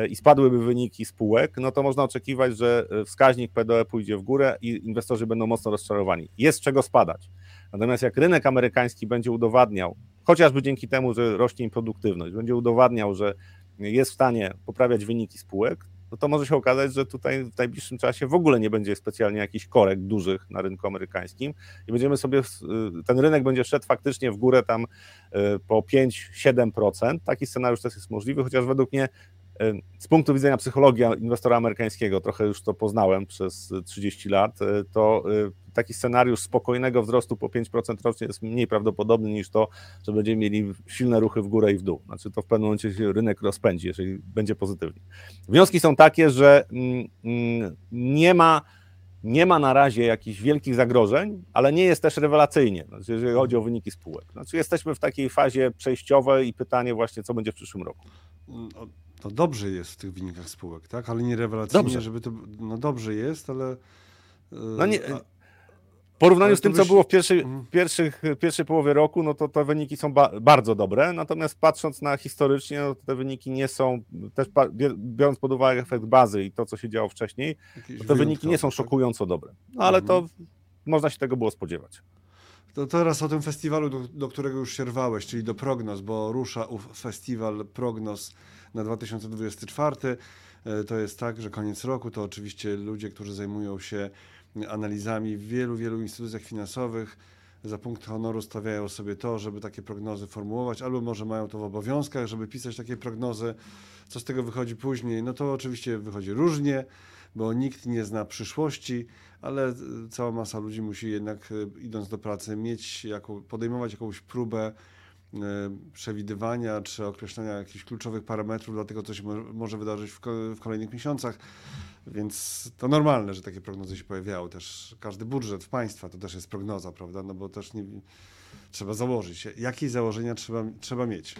Speaker 1: i spadłyby wyniki spółek, no to można oczekiwać, że wskaźnik PDE pójdzie w górę i inwestorzy będą mocno rozczarowani. Jest czego spadać. Natomiast jak rynek amerykański będzie udowadniał, chociażby dzięki temu, że rośnie im produktywność, będzie udowadniał, że jest w stanie poprawiać wyniki spółek, no to może się okazać, że tutaj w najbliższym czasie w ogóle nie będzie specjalnie jakichś korekt dużych na rynku amerykańskim i będziemy sobie, y, ten rynek będzie szedł faktycznie w górę tam po 5-7%. Taki scenariusz też jest możliwy, chociaż według mnie z punktu widzenia psychologii inwestora amerykańskiego, trochę już to poznałem przez 30 lat, e, to e, taki scenariusz spokojnego wzrostu po 5% rocznie jest mniej prawdopodobny niż to, że będziemy mieli silne ruchy w górę i w dół. Znaczy to w pewnym momencie się rynek rozpędzi, jeżeli będzie pozytywnie. Wnioski są takie, że mm, mm, nie ma nie ma na razie jakichś wielkich zagrożeń, ale nie jest też rewelacyjnie, znaczy, jeżeli chodzi o wyniki spółek. Znaczy jesteśmy w takiej fazie przejściowej i pytanie właśnie, co będzie w przyszłym roku.
Speaker 2: No, to dobrze jest w tych wynikach spółek, tak? Ale nie rewelacyjnie, dobrze. żeby to. No dobrze jest, ale.
Speaker 1: No nie. W porównaniu z tym, byś... co było w pierwszej, mhm. pierwszych, pierwszej połowie roku, no to te wyniki są ba bardzo dobre, natomiast patrząc na historycznie, no to te wyniki nie są, też biorąc pod uwagę efekt bazy i to, co się działo wcześniej, to te wyniki nie są tak? szokująco dobre. No ale mhm. to można się tego było spodziewać.
Speaker 2: To teraz o tym festiwalu, do, do którego już się rwałeś, czyli do prognoz, bo rusza ów festiwal prognoz na 2024. E, to jest tak, że koniec roku to oczywiście ludzie, którzy zajmują się analizami w wielu, wielu instytucjach finansowych, za punkt honoru stawiają sobie to, żeby takie prognozy formułować, albo może mają to w obowiązkach, żeby pisać takie prognozy. Co z tego wychodzi później? No to oczywiście wychodzi różnie, bo nikt nie zna przyszłości, ale cała masa ludzi musi jednak, e, idąc do pracy, mieć jaką, podejmować jakąś próbę E, przewidywania czy określenia jakichś kluczowych parametrów dla tego, co się może wydarzyć w kolejnych miesiącach. Więc to normalne, że takie prognozy się pojawiały. Też każdy budżet w państwa to też jest prognoza, prawda? No bo też nie, trzeba założyć. Jakie założenia trzeba, trzeba mieć?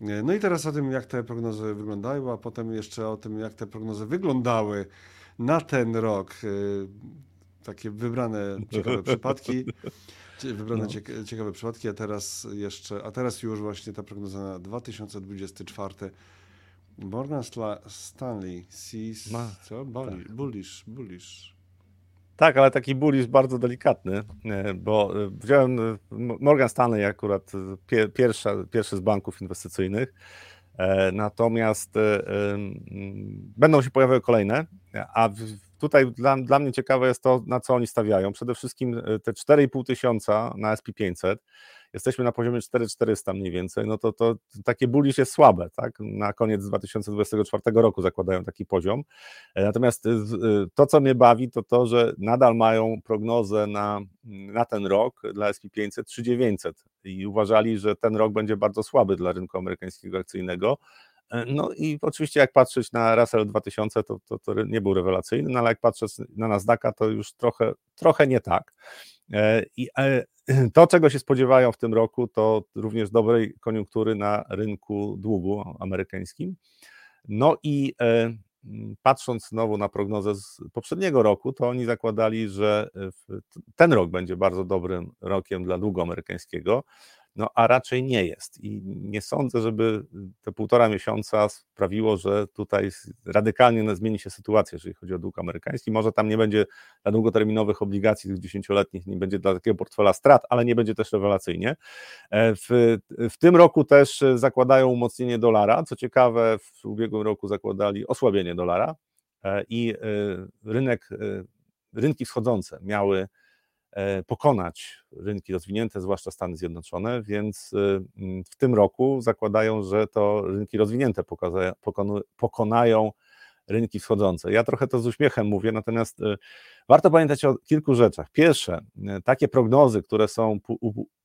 Speaker 2: E, no i teraz o tym, jak te prognozy wyglądają, a potem jeszcze o tym, jak te prognozy wyglądały na ten rok. E, takie wybrane ciekawe przypadki. Wybrane no. ciekawe przypadki, a teraz jeszcze, a teraz już właśnie ta prognoza na 2024. Morgan Stanley sees, Ma, co? Bullish, tak. bullish, bullish.
Speaker 1: Tak, ale taki bullish bardzo delikatny, e, bo e, wziąłem e, Morgan Stanley akurat pierwsza, pierwszy z banków inwestycyjnych, natomiast będą się pojawiały kolejne, a tutaj dla, dla mnie ciekawe jest to, na co oni stawiają. Przede wszystkim e, te 4,5 tysiąca na SP500. jesteśmy na poziomie 4400 mniej więcej, no to, to takie bullish jest słabe, tak? Na koniec 2024 roku zakładają taki poziom. E, natomiast e, to, co mnie bawi, to to, że nadal mają prognozę na, na ten rok dla SP500 3900 i uważali, że ten rok będzie bardzo słaby dla rynku amerykańskiego akcyjnego. E, no i oczywiście jak patrzeć na Russell 2000, to, to, to nie był rewelacyjny, no ale jak patrzeć na Nasdaqa, to już trochę, trochę nie tak. E, I e, to, czego się spodziewają w tym roku, to również dobrej koniunktury na rynku długu amerykańskim. No i patrząc znowu na prognozę z poprzedniego roku, to oni zakładali, że ten rok będzie bardzo dobrym rokiem dla długu amerykańskiego no a raczej nie jest. I nie sądzę, żeby te półtora miesiąca sprawiło, że tutaj radykalnie zmieni się sytuacja, jeżeli chodzi o dług amerykański. Może tam nie będzie dla długoterminowych obligacji tych dziesięcioletnich, nie będzie dla takiego portfela strat, ale nie będzie też rewelacyjnie. E, w, w tym roku też zakładają umocnienie dolara. Co ciekawe, w ubiegłym roku zakładali osłabienie dolara e, i e, rynek, rynki wschodzące miały E, pokonać rynki rozwinięte, zwłaszcza Stany Zjednoczone, więc y, mm, w tym roku zakładają, że to rynki rozwinięte pokonają rynki wschodzące. Ja trochę to z uśmiechem mówię, natomiast y, warto pamiętać o kilku rzeczach. Pierwsze, takie prognozy, które są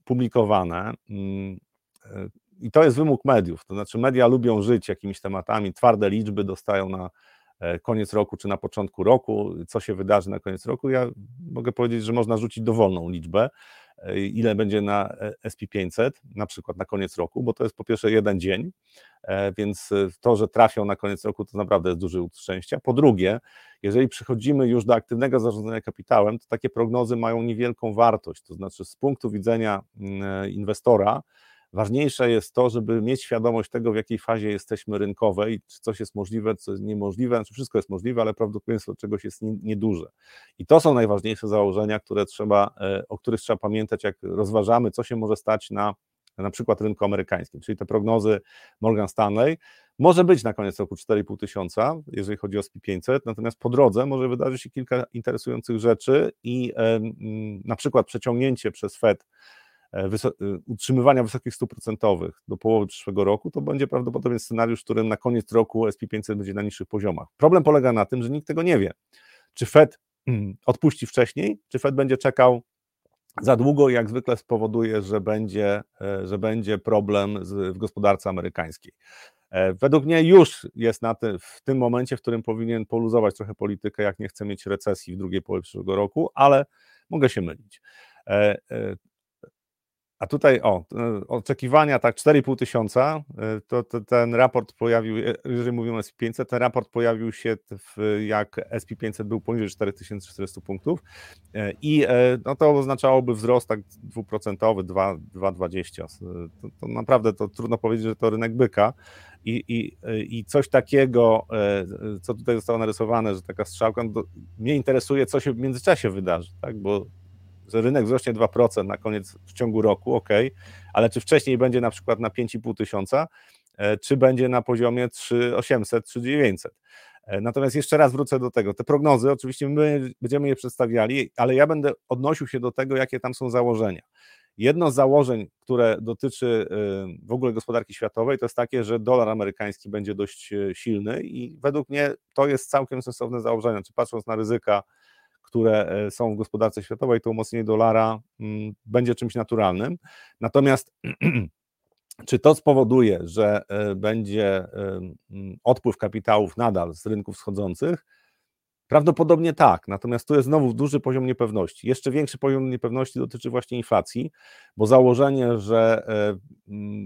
Speaker 1: publikowane, mm, i to jest wymóg mediów, to znaczy media lubią żyć jakimiś tematami, twarde liczby dostają na E, koniec roku czy na początku roku, co się wydarzy na koniec roku. Ja mogę powiedzieć, że można rzucić dowolną liczbę, e, ile będzie na e, SP500, na przykład na koniec roku, bo to jest po pierwsze jeden dzień, więc to, że trafią na koniec roku, to naprawdę jest duży łód szczęścia. Po drugie, jeżeli przychodzimy już do aktywnego zarządzania kapitałem, to takie prognozy mają niewielką wartość, to znaczy z punktu widzenia mm, inwestora, Ważniejsze jest to, żeby mieć świadomość tego, w jakiej fazie jesteśmy rynkowej, czy coś jest możliwe, co jest niemożliwe, znaczy wszystko jest możliwe, ale prawdopodobieństwo czegoś jest nieduże. I to są najważniejsze założenia, które trzeba, e, o których trzeba pamiętać, jak rozważamy, co się może stać na na przykład rynku amerykańskim, czyli te prognozy Morgan Stanley, może być na koniec roku 4,5 tysiąca, jeżeli chodzi o SP500, natomiast po drodze może wydarzyć się kilka interesujących rzeczy i na przykład przeciągnięcie przez Fed y, utrzymywania wysokich stóp procentowych do połowy przyszłego roku, to będzie prawdopodobnie scenariusz, w którym na koniec roku SP500 będzie na niższych poziomach. Problem polega na tym, że nikt tego nie wie. Czy Fed mm, odpuści wcześniej, czy Fed będzie czekał za długo i jak zwykle spowoduje, że będzie, e, że będzie problem z, w gospodarce amerykańskiej. E, według mnie już jest na ty, w tym momencie, w którym powinien poluzować trochę politykę, jak nie chce mieć recesji w drugiej połowie przyszłego roku, ale mogę się mylić. A tutaj, o, oczekiwania, tak, 4,5 tysiąca, y, to, to, ten raport pojawił, y, jeżeli mówimy o SP500, ten raport pojawił się, w, jak SP500 był poniżej 4400 punktów i no, to oznaczałoby wzrost tak dwuprocentowy, 2,20. To, to naprawdę to trudno powiedzieć, że to rynek byka i, i, i coś takiego, co tutaj zostało narysowane, że taka strzałka, no mnie interesuje, co się w międzyczasie wydarzy, tak, bo że rynek wzrośnie 2% na koniec w ciągu roku, ok, ale czy wcześniej będzie na przykład na 5,5 tysiąca, e, czy będzie na poziomie 3800, 3900. E, natomiast jeszcze raz wrócę do tego. Te prognozy, oczywiście my będziemy je przedstawiali, ale ja będę odnosił się do tego, jakie tam są założenia. Jedno z założeń, które dotyczy e, w ogóle gospodarki światowej, to jest takie, że dolar amerykański będzie dość silny i według mnie to jest całkiem sensowne założenie. Czy patrząc na ryzyka które e, są w gospodarce światowej, to umocnienie dolara mm, będzie czymś naturalnym. Natomiast czy to spowoduje, że e, będzie e, mm, odpływ kapitałów nadal z rynków wschodzących? Prawdopodobnie tak, natomiast tu jest znowu duży poziom niepewności. Jeszcze większy poziom niepewności dotyczy właśnie inflacji, bo założenie, że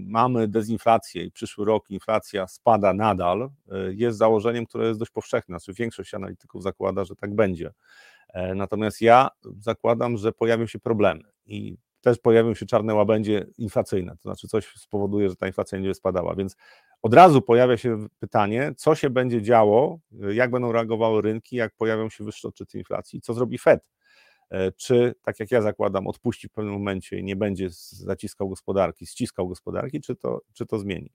Speaker 1: mamy dezinflację i przyszły rok inflacja spada nadal, jest założeniem, które jest dość powszechne. Znaczy większość analityków zakłada, że tak będzie. E, natomiast ja zakładam, że pojawią się problemy i też pojawią się czarne łabędzie inflacyjne, to znaczy coś spowoduje, że ta inflacja nie będzie spadała, więc od razu pojawia się pytanie, co się będzie działo, jak będą reagowały rynki, jak pojawią się wyższe odczyty inflacji, co zrobi Fed, e, czy, tak jak ja zakładam, odpuści w pewnym momencie i nie będzie zaciskał gospodarki, ściskał gospodarki, czy to, czy to zmieni.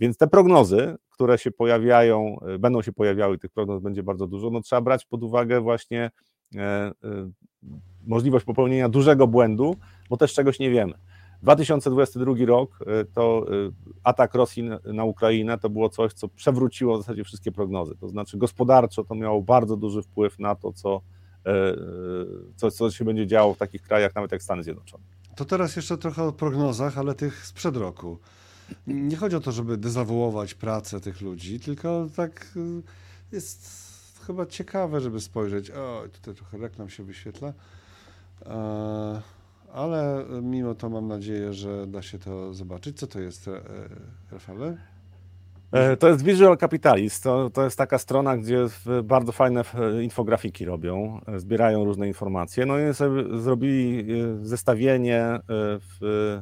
Speaker 1: Więc te prognozy, które się pojawiają, e, będą się pojawiały, tych prognoz będzie bardzo dużo, no trzeba brać pod uwagę właśnie E, e, możliwość popełnienia dużego błędu, bo też czegoś nie wiemy. 2022 rok to atak Rosji na Ukrainę to było coś, co przewróciło w zasadzie wszystkie prognozy. To znaczy gospodarczo to miało bardzo duży wpływ na to, co, co, co się będzie działo w takich krajach, nawet jak Stany Zjednoczone.
Speaker 2: To teraz jeszcze trochę o prognozach, ale tych sprzed roku. Nie chodzi o to, żeby dezawuować pracę tych ludzi, tylko tak jest chyba ciekawe, żeby spojrzeć. O, tutaj trochę reklam się wyświetla. E, ale mimo to mam nadzieję, że da się to zobaczyć. Co to jest, e, Rafale?
Speaker 1: E, to jest Visual Capitalist. To, to jest taka strona, gdzie bardzo fajne infografiki robią, zbierają różne informacje. No i sobie zrobili zestawienie w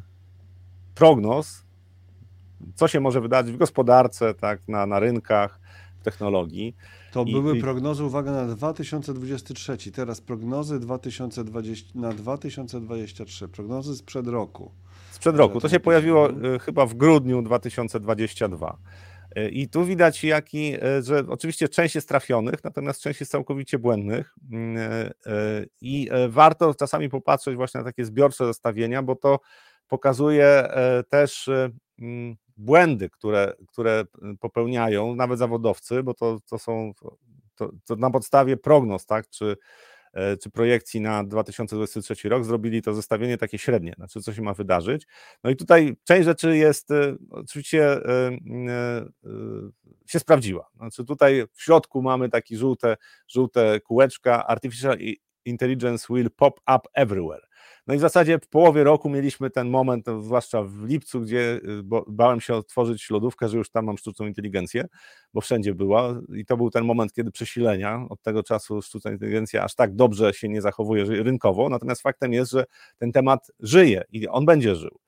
Speaker 1: prognoz, co się może wydarzyć w gospodarce, tak, na, na rynkach, w technologii.
Speaker 2: To I, były prognozy, uwaga, na 2023. Teraz prognozy 2020, na 2023. Prognozy sprzed roku.
Speaker 1: Sprzed roku. To się pojawiło y, chyba w grudniu 2022. Y, I tu widać, jaki, y, że oczywiście część jest trafionych, natomiast część jest całkowicie błędnych. I warto czasami popatrzeć właśnie na takie zbiorcze zestawienia, bo to pokazuje też mm, błędy, które, które popełniają nawet zawodowcy, bo to, to są to, to na podstawie prognoz, tak, czy, e, czy projekcji na 2023 rok zrobili to zestawienie takie średnie, znaczy co się ma wydarzyć. No i tutaj część rzeczy jest e, oczywiście e, się sprawdziła. Znaczy tutaj w środku mamy takie żółte, żółte kółeczka Artificial Intelligence will pop up everywhere. No i w zasadzie w połowie roku mieliśmy ten moment, zwłaszcza w lipcu, gdzie y, bałem się otworzyć lodówkę, że już tam mam sztuczną inteligencję, bo wszędzie była i to był ten moment, kiedy przesilenia, od tego czasu sztuczna inteligencja aż tak dobrze się nie zachowuje rynkowo, natomiast faktem jest, że ten temat żyje i on będzie żył.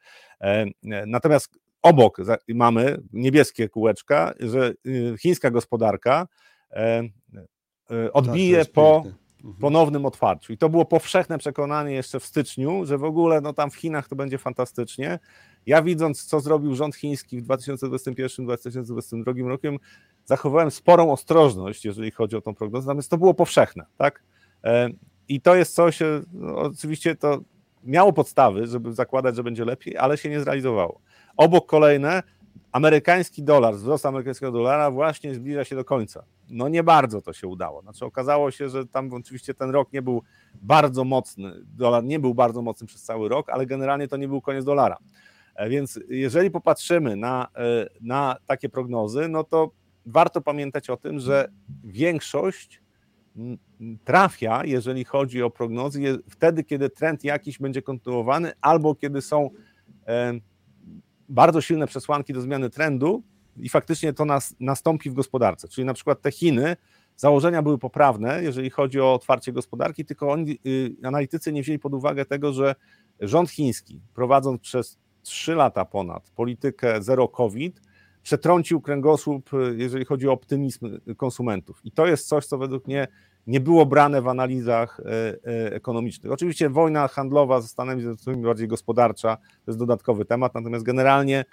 Speaker 1: E, e, natomiast obok mamy niebieskie kółeczka, że y, chińska gospodarka e, odbije tak, po Mhm. Ponownym otwarciu. I to było powszechne przekonanie jeszcze w styczniu, że w ogóle no tam w Chinach to będzie fantastycznie. Ja widząc, co zrobił rząd chiński w 2021-2022 rokiem, zachowałem sporą ostrożność, jeżeli chodzi o tą prognozę, natomiast to było powszechne, tak? E, I to jest coś, e, no, oczywiście to miało podstawy, żeby zakładać, że będzie lepiej, ale się nie zrealizowało. Obok kolejne, amerykański dolar, wzrost amerykańskiego dolara właśnie zbliża się do końca. No nie bardzo to się udało. Znaczy okazało się, że tam oczywiście ten rok nie był bardzo mocny, dolar nie był bardzo mocny przez cały rok, ale generalnie to nie był koniec dolara. E, więc jeżeli popatrzymy na, e, na takie prognozy, no to warto pamiętać o tym, że większość trafia, jeżeli chodzi o prognozy, wtedy, kiedy trend jakiś będzie kontynuowany, albo kiedy są e, bardzo silne przesłanki do zmiany trendu i faktycznie to nas, nastąpi w gospodarce. Czyli na przykład te Chiny, założenia były poprawne, jeżeli chodzi o otwarcie gospodarki, tylko oni, y, analitycy nie wzięli pod uwagę tego, że rząd chiński, prowadząc przez 3 lata ponad politykę zero COVID, przetrącił kręgosłup, y, jeżeli chodzi o optymizm konsumentów. I to jest coś, co według mnie nie było brane w analizach e, ekonomicznych. Oczywiście wojna handlowa ze Stanami Zjednoczonymi, bardziej gospodarcza, to jest dodatkowy temat, natomiast generalnie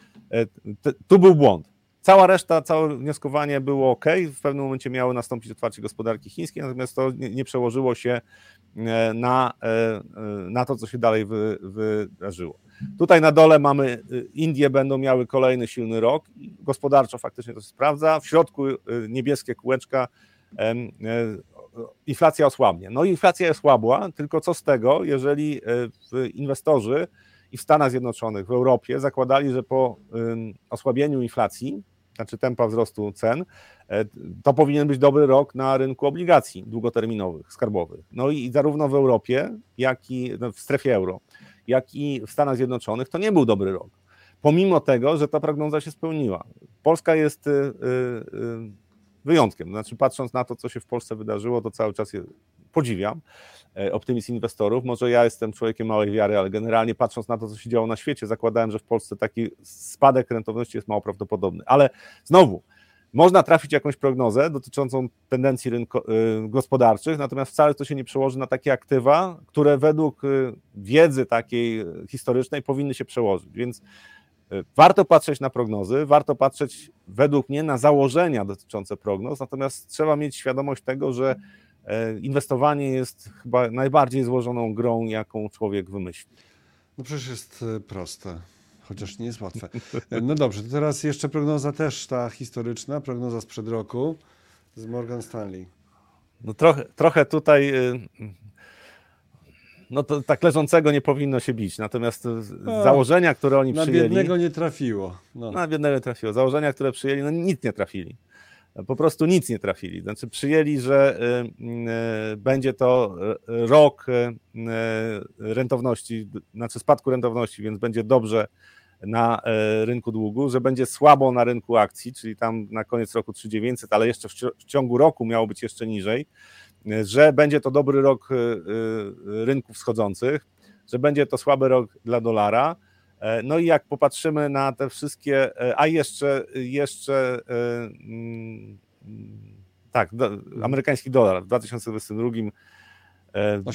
Speaker 1: tu był błąd. Cała reszta, całe wnioskowanie było ok, w pewnym momencie miało nastąpić otwarcie gospodarki chińskiej, natomiast to nie, przełożyło się na, na to, co się dalej wy, wydarzyło. Tutaj na dole mamy Indie będą miały kolejny silny rok, gospodarczo faktycznie to się sprawdza, w środku niebieskie kółeczka inflacja osłabnie. No inflacja jest słabła, tylko co z tego, jeżeli e, inwestorzy i w Stanach Zjednoczonych, w Europie zakładali, że po osłabieniu inflacji, znaczy tempa wzrostu cen, e, to powinien być dobry rok na rynku obligacji długoterminowych, skarbowych. No i zarówno w Europie, jak i no, w strefie euro, jak i w Stanach Zjednoczonych to nie był dobry rok. Pomimo tego, że ta prognoza się spełniła. Polska jest y, y, y, wyjątkiem. Znaczy, patrząc na to, co się w Polsce wydarzyło, to cały czas podziwiam. E, optymizm inwestorów. Może ja jestem człowiekiem małej wiary, ale generalnie patrząc na to, co się działo na świecie, zakładałem, że w Polsce taki spadek rentowności jest mało prawdopodobny. Ale znowu, można trafić jakąś prognozę dotyczącą tendencji rynko, y, gospodarczych, natomiast wcale to się nie przełoży na takie aktywa, które według y, wiedzy takiej historycznej powinny się przełożyć. Więc E, warto patrzeć na prognozy, warto patrzeć według mnie na założenia dotyczące prognoz, natomiast trzeba mieć świadomość tego, że e, inwestowanie jest chyba najbardziej złożoną grą, jaką człowiek wymyśli.
Speaker 2: No przecież jest e, proste, chociaż nie jest łatwe. E, no dobrze, to teraz jeszcze prognoza też ta historyczna, prognoza sprzed roku z Morgan Stanley.
Speaker 1: No trochę, trochę tutaj no to tak leżącego nie powinno się bić. Natomiast no, założenia, które oni
Speaker 2: na
Speaker 1: przyjęli.
Speaker 2: Na biednego nie trafiło.
Speaker 1: No. Na biednego nie trafiło. Założenia, które przyjęli, no nic nie trafili. Po prostu nic nie trafili. Znaczy, przyjęli, że y, y, będzie to rok y, rentowności, znaczy spadku rentowności, więc będzie dobrze na rynku długu, że będzie słabo na rynku akcji, czyli tam na koniec roku 3900, ale jeszcze w ciągu roku miało być jeszcze niżej że będzie to dobry rok rynków wschodzących, że będzie to słaby rok dla dolara. E, no i jak popatrzymy na te wszystkie, e, a jeszcze, jeszcze e, mm, tak, do, amerykański dolar w 2022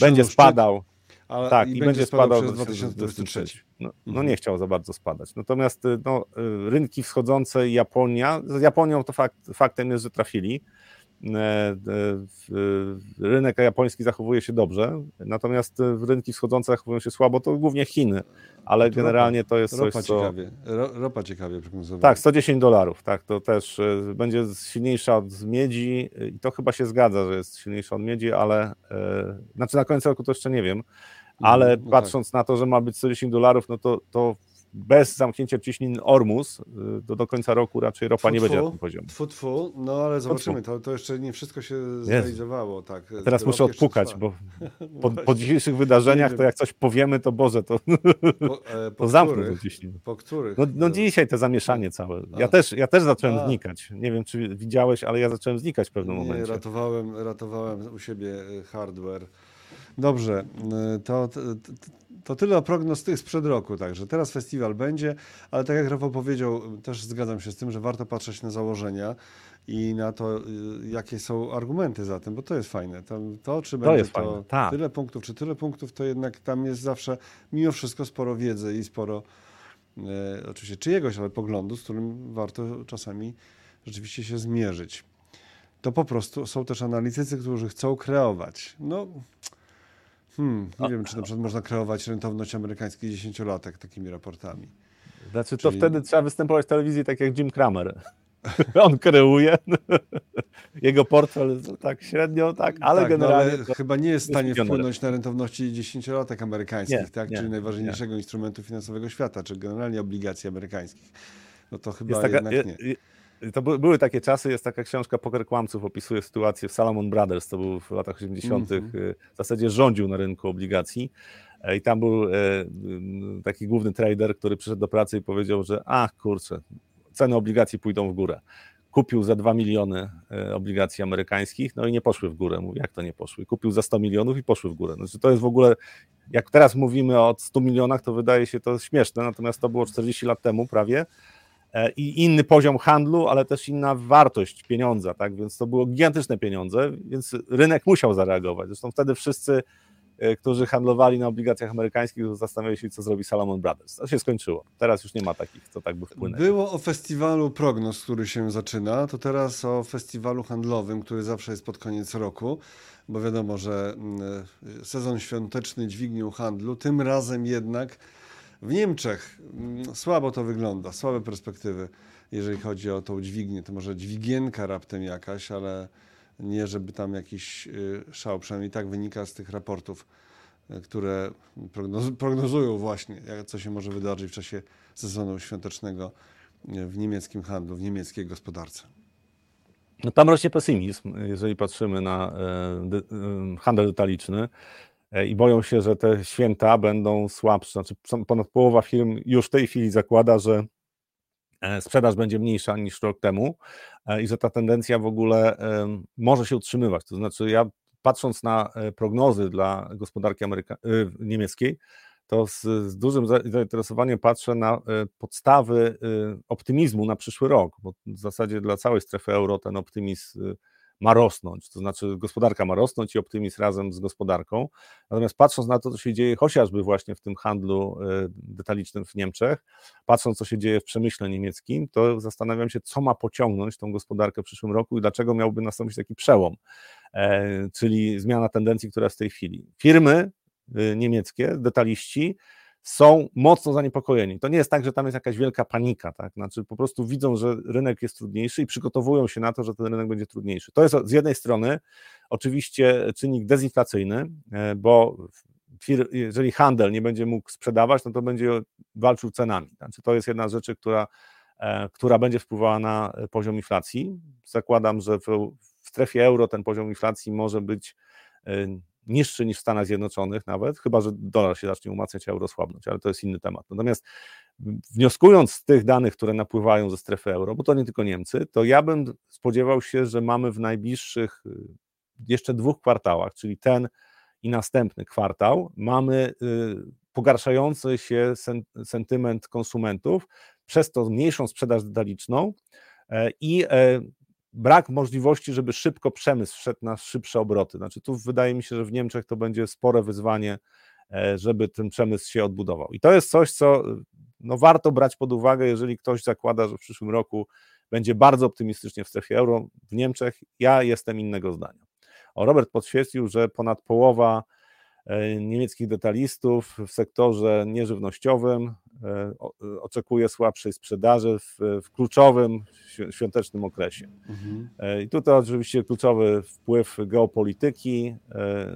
Speaker 1: będzie spadał. Ale tak, i, i będzie spadał, przez 2023. No, no, mhm. nie chciał za bardzo spadać. Natomiast no, rynki wschodzące i Japonia, z Japonią to fakt, faktem jest, że trafili. E, e, rynek japoński zachowuje się dobrze, natomiast rynki wschodzące zachowują się słabo, to głównie Chiny, ale to generalnie to jest
Speaker 2: ropa
Speaker 1: coś,
Speaker 2: co... Ciekawie, ropa ciekawie prognozowana.
Speaker 1: Tak, 110 dolarów, tak, to też e, będzie silniejsza od miedzi i to chyba się zgadza, że jest silniejsza od miedzi, ale znaczy na końcu roku to jeszcze nie wiem, ale no, no patrząc tak. na to, że ma być 110 dolarów, no to, to bez zamknięcia ciśnin Ormus to do końca roku raczej ropa tfu, nie będzie na tym poziomie.
Speaker 2: Tfu, tfu. No ale zobaczymy, to, to jeszcze nie wszystko się zrealizowało. Tak.
Speaker 1: Teraz muszę odpukać, bo po, po, dzisiejszych wydarzeniach to jak coś powiemy, to Boże, to, po, e, po to zamknę to ciśniny.
Speaker 2: Po których?
Speaker 1: No, no dzisiaj te zamieszanie całe. Ja też, ja też zacząłem A. znikać. Nie wiem, czy widziałeś, ale ja zacząłem znikać w pewnym
Speaker 2: nie,
Speaker 1: momencie.
Speaker 2: Ratowałem, ratowałem u siebie e, hardware. Dobrze, e, to, to, to tyle o prognoz tych sprzed roku, także teraz festiwal będzie, ale tak jak Rafał powiedział, też zgadzam się z tym, że warto patrzeć na założenia i na to, y, jakie są argumenty za tym, bo to jest fajne. To, to czy to będzie to fajne. Tak. tyle punktów, czy tyle punktów, to jednak tam jest zawsze mimo wszystko sporo wiedzy i sporo e, oczywiście czyjegoś, ale poglądu, z którym warto czasami rzeczywiście się zmierzyć. To po prostu są też analitycy, którzy chcą kreować. No, Hmm, nie wiem, czy na przykład można kreować rentowność amerykańskich dziesięciolatek takimi raportami.
Speaker 1: Znaczy, to Czyli... wtedy trzeba występować w telewizji tak jak Jim Cramer. On kreuje. Jego portfel tak średnio, tak, ale tak, generalnie. No, ale
Speaker 2: chyba nie jest w stanie wpłynąć na rentowności dziesięciolatek amerykańskich, nie, tak? Nie, czyli najważniejszego nie. instrumentu finansowego świata, czy generalnie obligacji amerykańskich. No to chyba taka, jednak nie.
Speaker 1: To były takie czasy, jest taka książka Poker Kłamców, opisuje sytuację w Salomon Brothers, to był w latach 80. Mm -hmm. w zasadzie rządził na rynku obligacji e, i tam był e, taki główny trader, który przyszedł do pracy i powiedział, że ach kurczę, ceny obligacji pójdą w górę. Kupił za 2 miliony e, obligacji amerykańskich, no i nie poszły w górę. Mówi, jak to nie poszły? Kupił za 100 milionów i poszły w górę. Znaczy, to jest w ogóle, jak teraz mówimy o 100 milionach, to wydaje się to śmieszne, natomiast to było 40 lat temu prawie, i inny poziom handlu, ale też inna wartość pieniądza, tak? Więc to było gigantyczne pieniądze, więc rynek musiał zareagować. Zresztą wtedy wszyscy, e, którzy handlowali na obligacjach amerykańskich, zastanawiali się, co zrobi Salomon Brothers. To się skończyło. Teraz już nie ma takich, co tak by wpłynęli.
Speaker 2: Było o festiwalu prognoz, który się zaczyna, to teraz o festiwalu handlowym, który zawsze jest pod koniec roku, bo wiadomo, że mm, e, sezon świąteczny dźwignią handlu, tym razem jednak w Niemczech mm, słabo to wygląda, słabe perspektywy, jeżeli chodzi o tą dźwignię. To może dźwigienka raptem jakaś, ale nie żeby tam jakiś y, szał, przynajmniej tak wynika z tych raportów, y, które prognozują właśnie, co się może wydarzyć w czasie sezonu świątecznego y, w niemieckim handlu, w niemieckiej gospodarce.
Speaker 1: No tam rośnie pesymizm, jeżeli patrzymy na e, handel detaliczny. E, i boją się, że te święta będą słabsze. Znaczy, ponad połowa firm już w tej chwili zakłada, że e, sprzedaż będzie mniejsza niż rok temu e, i że ta tendencja w ogóle może się utrzymywać. To znaczy, ja patrząc na prognozy dla gospodarki Ameryka- niemieckiej, to z, z, dużym zainteresowaniem patrzę na podstawy optymizmu na przyszły rok, bo w zasadzie dla całej strefy euro ten optymizm ma rosnąć, to znaczy gospodarka ma rosnąć i optymizm razem z gospodarką. Natomiast patrząc na to, co się dzieje chociażby właśnie w tym handlu e, detalicznym w Niemczech, patrząc, co się dzieje w przemyśle niemieckim, to zastanawiam się, co ma pociągnąć tą gospodarkę w przyszłym roku i dlaczego miałby nastąpić taki przełom, e, czyli zmiana tendencji, która jest w tej chwili. Firmy e, niemieckie, detaliści, są mocno zaniepokojeni. To nie jest tak, że tam jest jakaś wielka panika, tak? Znaczy po prostu widzą, że rynek jest trudniejszy i przygotowują się na to, że ten rynek będzie trudniejszy. To jest z jednej strony oczywiście czynnik dezinflacyjny, e, bo jeżeli handel nie będzie mógł sprzedawać, no to będzie walczył cenami. Znaczy to jest jedna z rzeczy, która, e, która będzie wpływała na poziom inflacji. Zakładam, że w, strefie euro ten poziom inflacji może być e, niższy niż w Stanach Zjednoczonych nawet, chyba że dolar się zacznie umacniać, a euro słabnąć, ale to jest inny temat. Natomiast wnioskując z tych danych, które napływają ze strefy euro, bo to nie tylko Niemcy, to ja bym spodziewał się, że mamy w najbliższych y, jeszcze dwóch kwartałach, czyli ten i następny kwartał, mamy y, pogarszający się sentyment konsumentów, przez to mniejszą sprzedaż detaliczną e, i e, brak możliwości, żeby szybko przemysł wszedł na szybsze obroty. Znaczy tu wydaje mi się, że w Niemczech to będzie spore wyzwanie, e, żeby ten przemysł się odbudował. I to jest coś, co no, warto brać pod uwagę, jeżeli ktoś zakłada, że w przyszłym roku będzie bardzo optymistycznie w strefie euro w Niemczech. Ja jestem innego zdania. O, Robert podświetlił, że ponad połowa E, niemieckich detalistów w sektorze nieżywnościowym e, e, oczekuje słabszej sprzedaży w, w kluczowym świątecznym okresie. Mhm. I tutaj oczywiście kluczowy wpływ geopolityki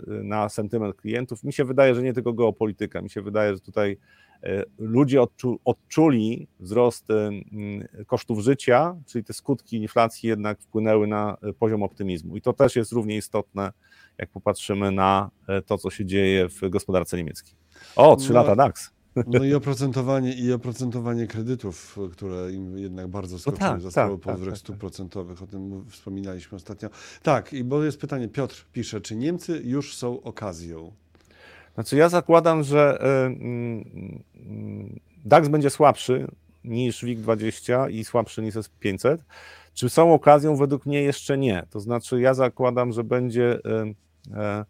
Speaker 1: na sentyment klientów. Mi się wydaje, że nie tylko geopolityka, mi się wydaje, że tutaj ludzie odczu, odczuli wzrost kosztów życia, czyli te skutki inflacji jednak wpłynęły na poziom optymizmu. I to też jest równie istotne jak popatrzymy na e, to, co się dzieje w gospodarce niemieckiej. O, trzy no, lata DAX.
Speaker 2: No i oprocentowanie, i oprocentowanie kredytów, które im jednak bardzo skoczyły, no tak, zostało tak, powyżej tak, stóp tak, procentowych, o tym wspominaliśmy ostatnio. Tak, i bo jest pytanie, Piotr pisze, czy Niemcy już są okazją?
Speaker 1: Znaczy ja zakładam, że y, DAX będzie słabszy niż WIG20 i słabszy niż SP500. Czy są okazją? Według mnie jeszcze nie. To znaczy ja zakładam, że będzie E,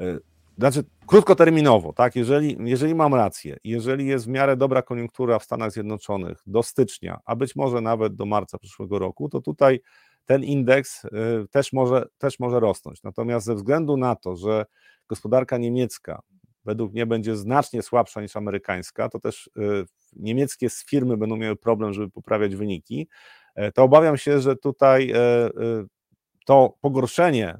Speaker 1: e, znaczy, krótkoterminowo, tak, jeżeli, jeżeli mam rację, jeżeli jest w miarę dobra koniunktura w Stanach Zjednoczonych do stycznia, a być może nawet do marca przyszłego roku, to tutaj ten indeks e, też może, też może rosnąć. Natomiast ze względu na to, że gospodarka niemiecka według mnie będzie znacznie słabsza niż amerykańska, to też niemieckie firmy będą miały problem, żeby poprawiać wyniki, to obawiam się, że tutaj to pogorszenie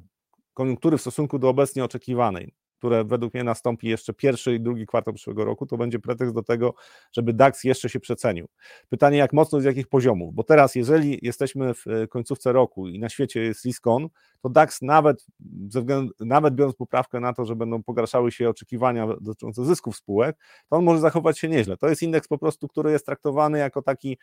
Speaker 1: koniunktury w stosunku do obecnie oczekiwanej, które według mnie nastąpi jeszcze pierwszy i drugi kwartał przyszłego roku, to będzie pretekst do tego, żeby DAX jeszcze się przecenił. Pytanie, jak mocno, z jakich poziomów, bo teraz, jeżeli jesteśmy w e, końcówce roku i na świecie jest risk-on, to DAX nawet, względu, nawet biorąc poprawkę na to, że będą pogarszały się oczekiwania dotyczące zysków spółek, to on może zachować się nieźle. To jest indeks po prostu, który jest traktowany jako taki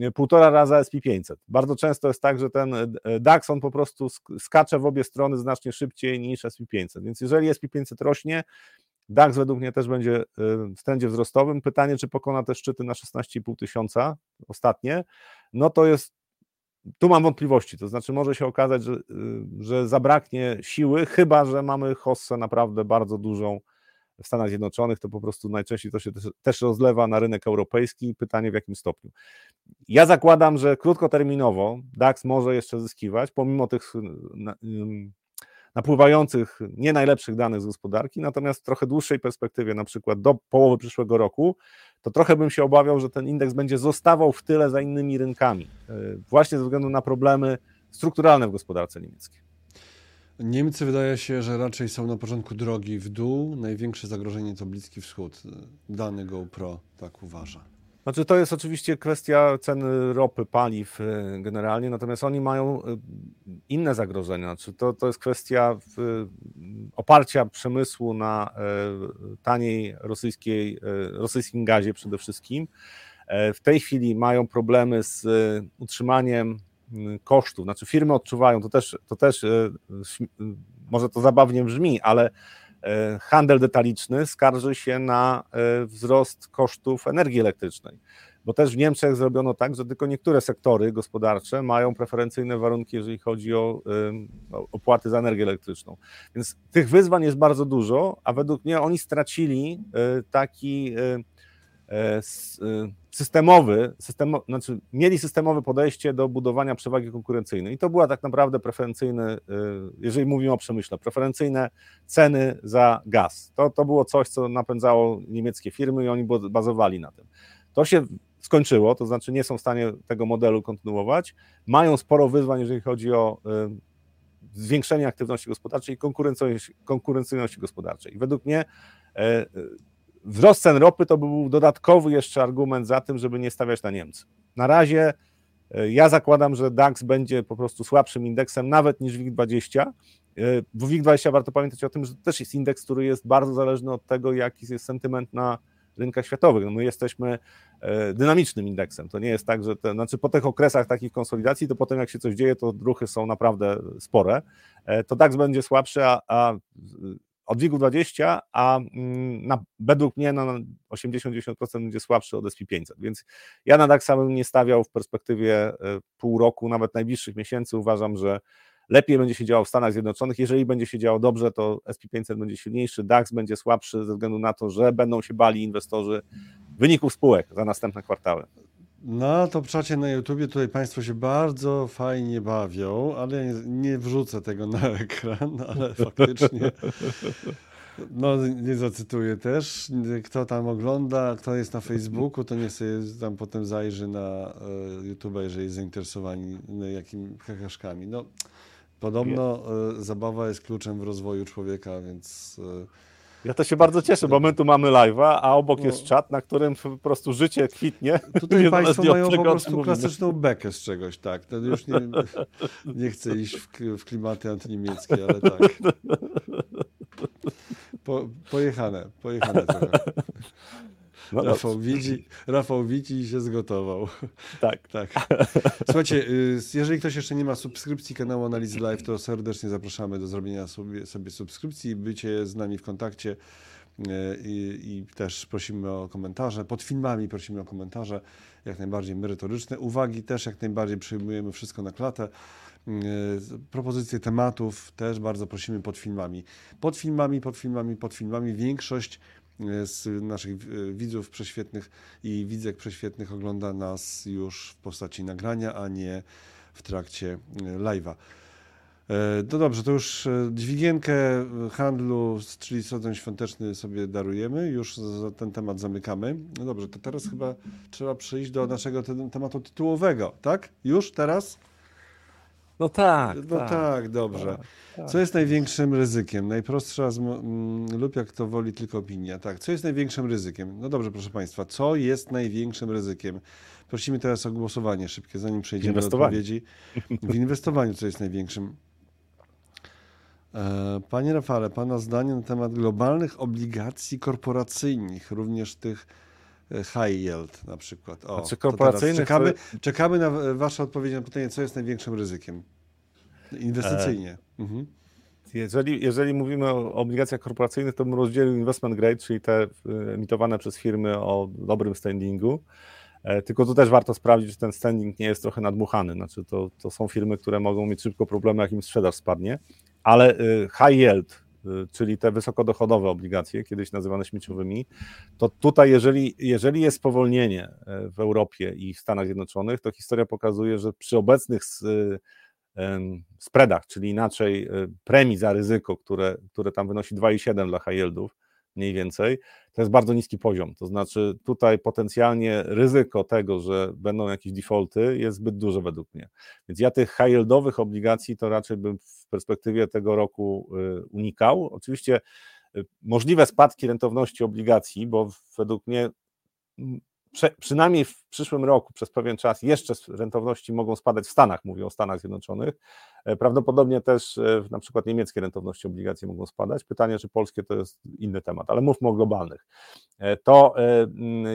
Speaker 1: e, półtora raza SP500. Bardzo często jest tak, że ten e, DAX on po prostu skacze w obie strony znacznie szybciej niż SP500. Więc jeżeli SP500 rośnie, DAX według mnie też będzie y, w trendzie wzrostowym. Pytanie, czy pokona te szczyty na 16,5 tysiąca ostatnie, no to jest, tu mam wątpliwości, to znaczy może się okazać, że, y, że zabraknie siły, chyba, że mamy hossę naprawdę bardzo dużą w Stanach Zjednoczonych, to po prostu najczęściej to się też, rozlewa na rynek europejski. Pytanie w jakim stopniu. Ja zakładam, że krótkoterminowo DAX może jeszcze zyskiwać, pomimo tych napływających nie najlepszych danych z gospodarki, natomiast w trochę dłuższej perspektywie, na przykład do połowy przyszłego roku, to trochę bym się obawiał, że ten indeks będzie zostawał w tyle za innymi rynkami, e, właśnie ze względu na problemy strukturalne w gospodarce niemieckiej.
Speaker 2: Niemcy wydaje się, że raczej są na początku drogi w dół. Największe zagrożenie to Bliski Wschód. Dany GoPro tak uważa.
Speaker 1: Znaczy to jest oczywiście kwestia ceny ropy, paliw e, generalnie, natomiast oni mają e, inne zagrożenia. Znaczy to, to jest kwestia oparcia przemysłu na e, taniej rosyjskiej, rosyjskim gazie przede wszystkim. W tej chwili mają problemy z utrzymaniem kosztów, znaczy firmy odczuwają, to też, to też może to zabawnie brzmi, ale E, handel detaliczny skarży się na e, wzrost kosztów energii elektrycznej. Bo też w Niemczech zrobiono tak, że tylko niektóre sektory gospodarcze mają preferencyjne warunki, jeżeli chodzi o, o opłaty za energię elektryczną. Więc tych wyzwań jest bardzo dużo, a według mnie oni stracili e, taki systemowy, systemo, znaczy mieli systemowe podejście do budowania przewagi konkurencyjnej. I to była tak naprawdę preferencyjne, jeżeli mówimy o przemyśle, preferencyjne ceny za gaz. To, to było coś, co napędzało niemieckie firmy i oni bazowali na tym. To się skończyło, to znaczy nie są w stanie tego modelu kontynuować. Mają sporo wyzwań, jeżeli chodzi o zwiększenie aktywności gospodarczej i konkurencyjności, konkurencyjności gospodarczej. Według mnie e, wzrost cen ropy to był dodatkowy jeszcze argument za tym, żeby nie stawiać na Niemcy. Na razie e, ja zakładam, że DAX będzie po prostu słabszym indeksem nawet niż WIG20, e, bo WIG20 warto pamiętać o tym, że to też jest indeks, który jest bardzo zależny od tego, jaki jest sentyment na rynkach światowych. No my jesteśmy e, dynamicznym indeksem. To nie jest tak, że te, znaczy po tych okresach takich konsolidacji, to potem jak się coś dzieje, to ruchy są naprawdę spore. E, to DAX będzie słabszy, a, a od WIG 20, a mm, na, według mnie na 80-90% będzie słabszy od SP500, więc ja na DAX bym nie stawiał w perspektywie e, pół roku, nawet najbliższych miesięcy. Uważam, że lepiej będzie się działo w Stanach Zjednoczonych. Jeżeli będzie się działo dobrze, to SP500 będzie silniejszy, DAX będzie słabszy ze względu na to, że będą się bali inwestorzy wyników spółek za następne kwartały.
Speaker 2: Na to czacie na YouTubie tutaj Państwo się bardzo fajnie bawią, ale nie, nie wrzucę tego na ekran, ale faktycznie. No, nie zacytuję też. Kto tam ogląda, kto jest na Facebooku, to niech sobie tam potem zajrzy na e, YouTube, jeżeli jest zainteresowani no, jakimi kakaszkami. No, Podobno y, zabawa jest kluczem w rozwoju człowieka, więc.
Speaker 1: Ja to się bardzo cieszę, bo my tu mamy live'a, a obok no. jest czat, na którym po prostu życie kwitnie.
Speaker 2: Tutaj Państwo mają po prostu klasyczną bekę z czegoś, tak. To już nie, nie chcę iść w, w klimaty antyniemieckie, ale tak. Po, pojechane, pojechane trochę. No Rafał, widzi, Rafał widzi i się zgotował.
Speaker 1: Tak. tak.
Speaker 2: Słuchajcie, y, jeżeli ktoś jeszcze nie ma subskrypcji kanału Analizy Live, to serdecznie zapraszamy do zrobienia sobie, sobie subskrypcji i bycie z nami w kontakcie. Y, I, I, też prosimy o komentarze. Pod filmami prosimy o komentarze, jak najbardziej merytoryczne. Uwagi też jak najbardziej przyjmujemy wszystko na klatę. Y, propozycje tematów też bardzo prosimy pod filmami. Pod filmami, pod filmami, pod filmami. Większość z naszych e, widzów prześwietnych i widzek prześwietnych ogląda nas już w postaci nagrania, a nie w trakcie e, live'a. E, no dobrze, to już dźwigienkę handlu, czyli sezon świąteczny sobie darujemy, już ten temat zamykamy. No dobrze, to teraz chyba trzeba przejść do naszego tematu tytułowego, tak? Już teraz?
Speaker 1: No tak.
Speaker 2: No tak, tak dobrze. Tak, tak. Co jest największym ryzykiem? Najprostsza mm, lub jak to woli tylko opinia. Tak, co jest największym ryzykiem? No dobrze, proszę Państwa, co jest największym ryzykiem? Prosimy teraz o głosowanie szybkie, zanim przejdziemy do odpowiedzi. W inwestowaniu, co jest największym? E, panie Rafale, Pana zdanie na temat globalnych obligacji korporacyjnych, również tych high yield na przykład.
Speaker 1: O, znaczy korporacyjnych
Speaker 2: czekamy, czekamy na Wasze odpowiedzi na pytanie, co jest największym ryzykiem. Inwestycyjnie. Mhm.
Speaker 1: Jeżeli, jeżeli mówimy o obligacjach korporacyjnych, to bym rozdzielił investment grade, czyli te y, emitowane przez firmy o dobrym standingu. E, tylko tu też warto sprawdzić, czy ten standing nie jest trochę nadmuchany. Znaczy to, to są firmy, które mogą mieć szybko problemy, jak im sprzedaż spadnie, ale high yield, czyli te wysokodochodowe obligacje, kiedyś nazywane śmieciowymi, to tutaj, jeżeli, jeżeli jest spowolnienie e, w Europie i w Stanach Zjednoczonych, to historia pokazuje, że przy obecnych spreadach, czyli inaczej premii za ryzyko, które, które tam wynosi 2,7 dla high yieldów, mniej więcej, to jest bardzo niski poziom. To znaczy tutaj potencjalnie ryzyko tego, że będą jakieś defaulty jest zbyt duże według mnie. Więc ja tych high yieldowych obligacji to raczej bym w perspektywie tego roku e, unikał. Oczywiście e, możliwe spadki rentowności obligacji, bo według mnie przynajmniej w przyszłym roku przez pewien czas jeszcze rentowności mogą spadać w Stanach, mówię o Stanach Zjednoczonych. E, prawdopodobnie też e, na przykład niemieckie rentowności obligacji mogą spadać. Pytanie, czy polskie to jest inny temat, ale mówmy o globalnych. E, to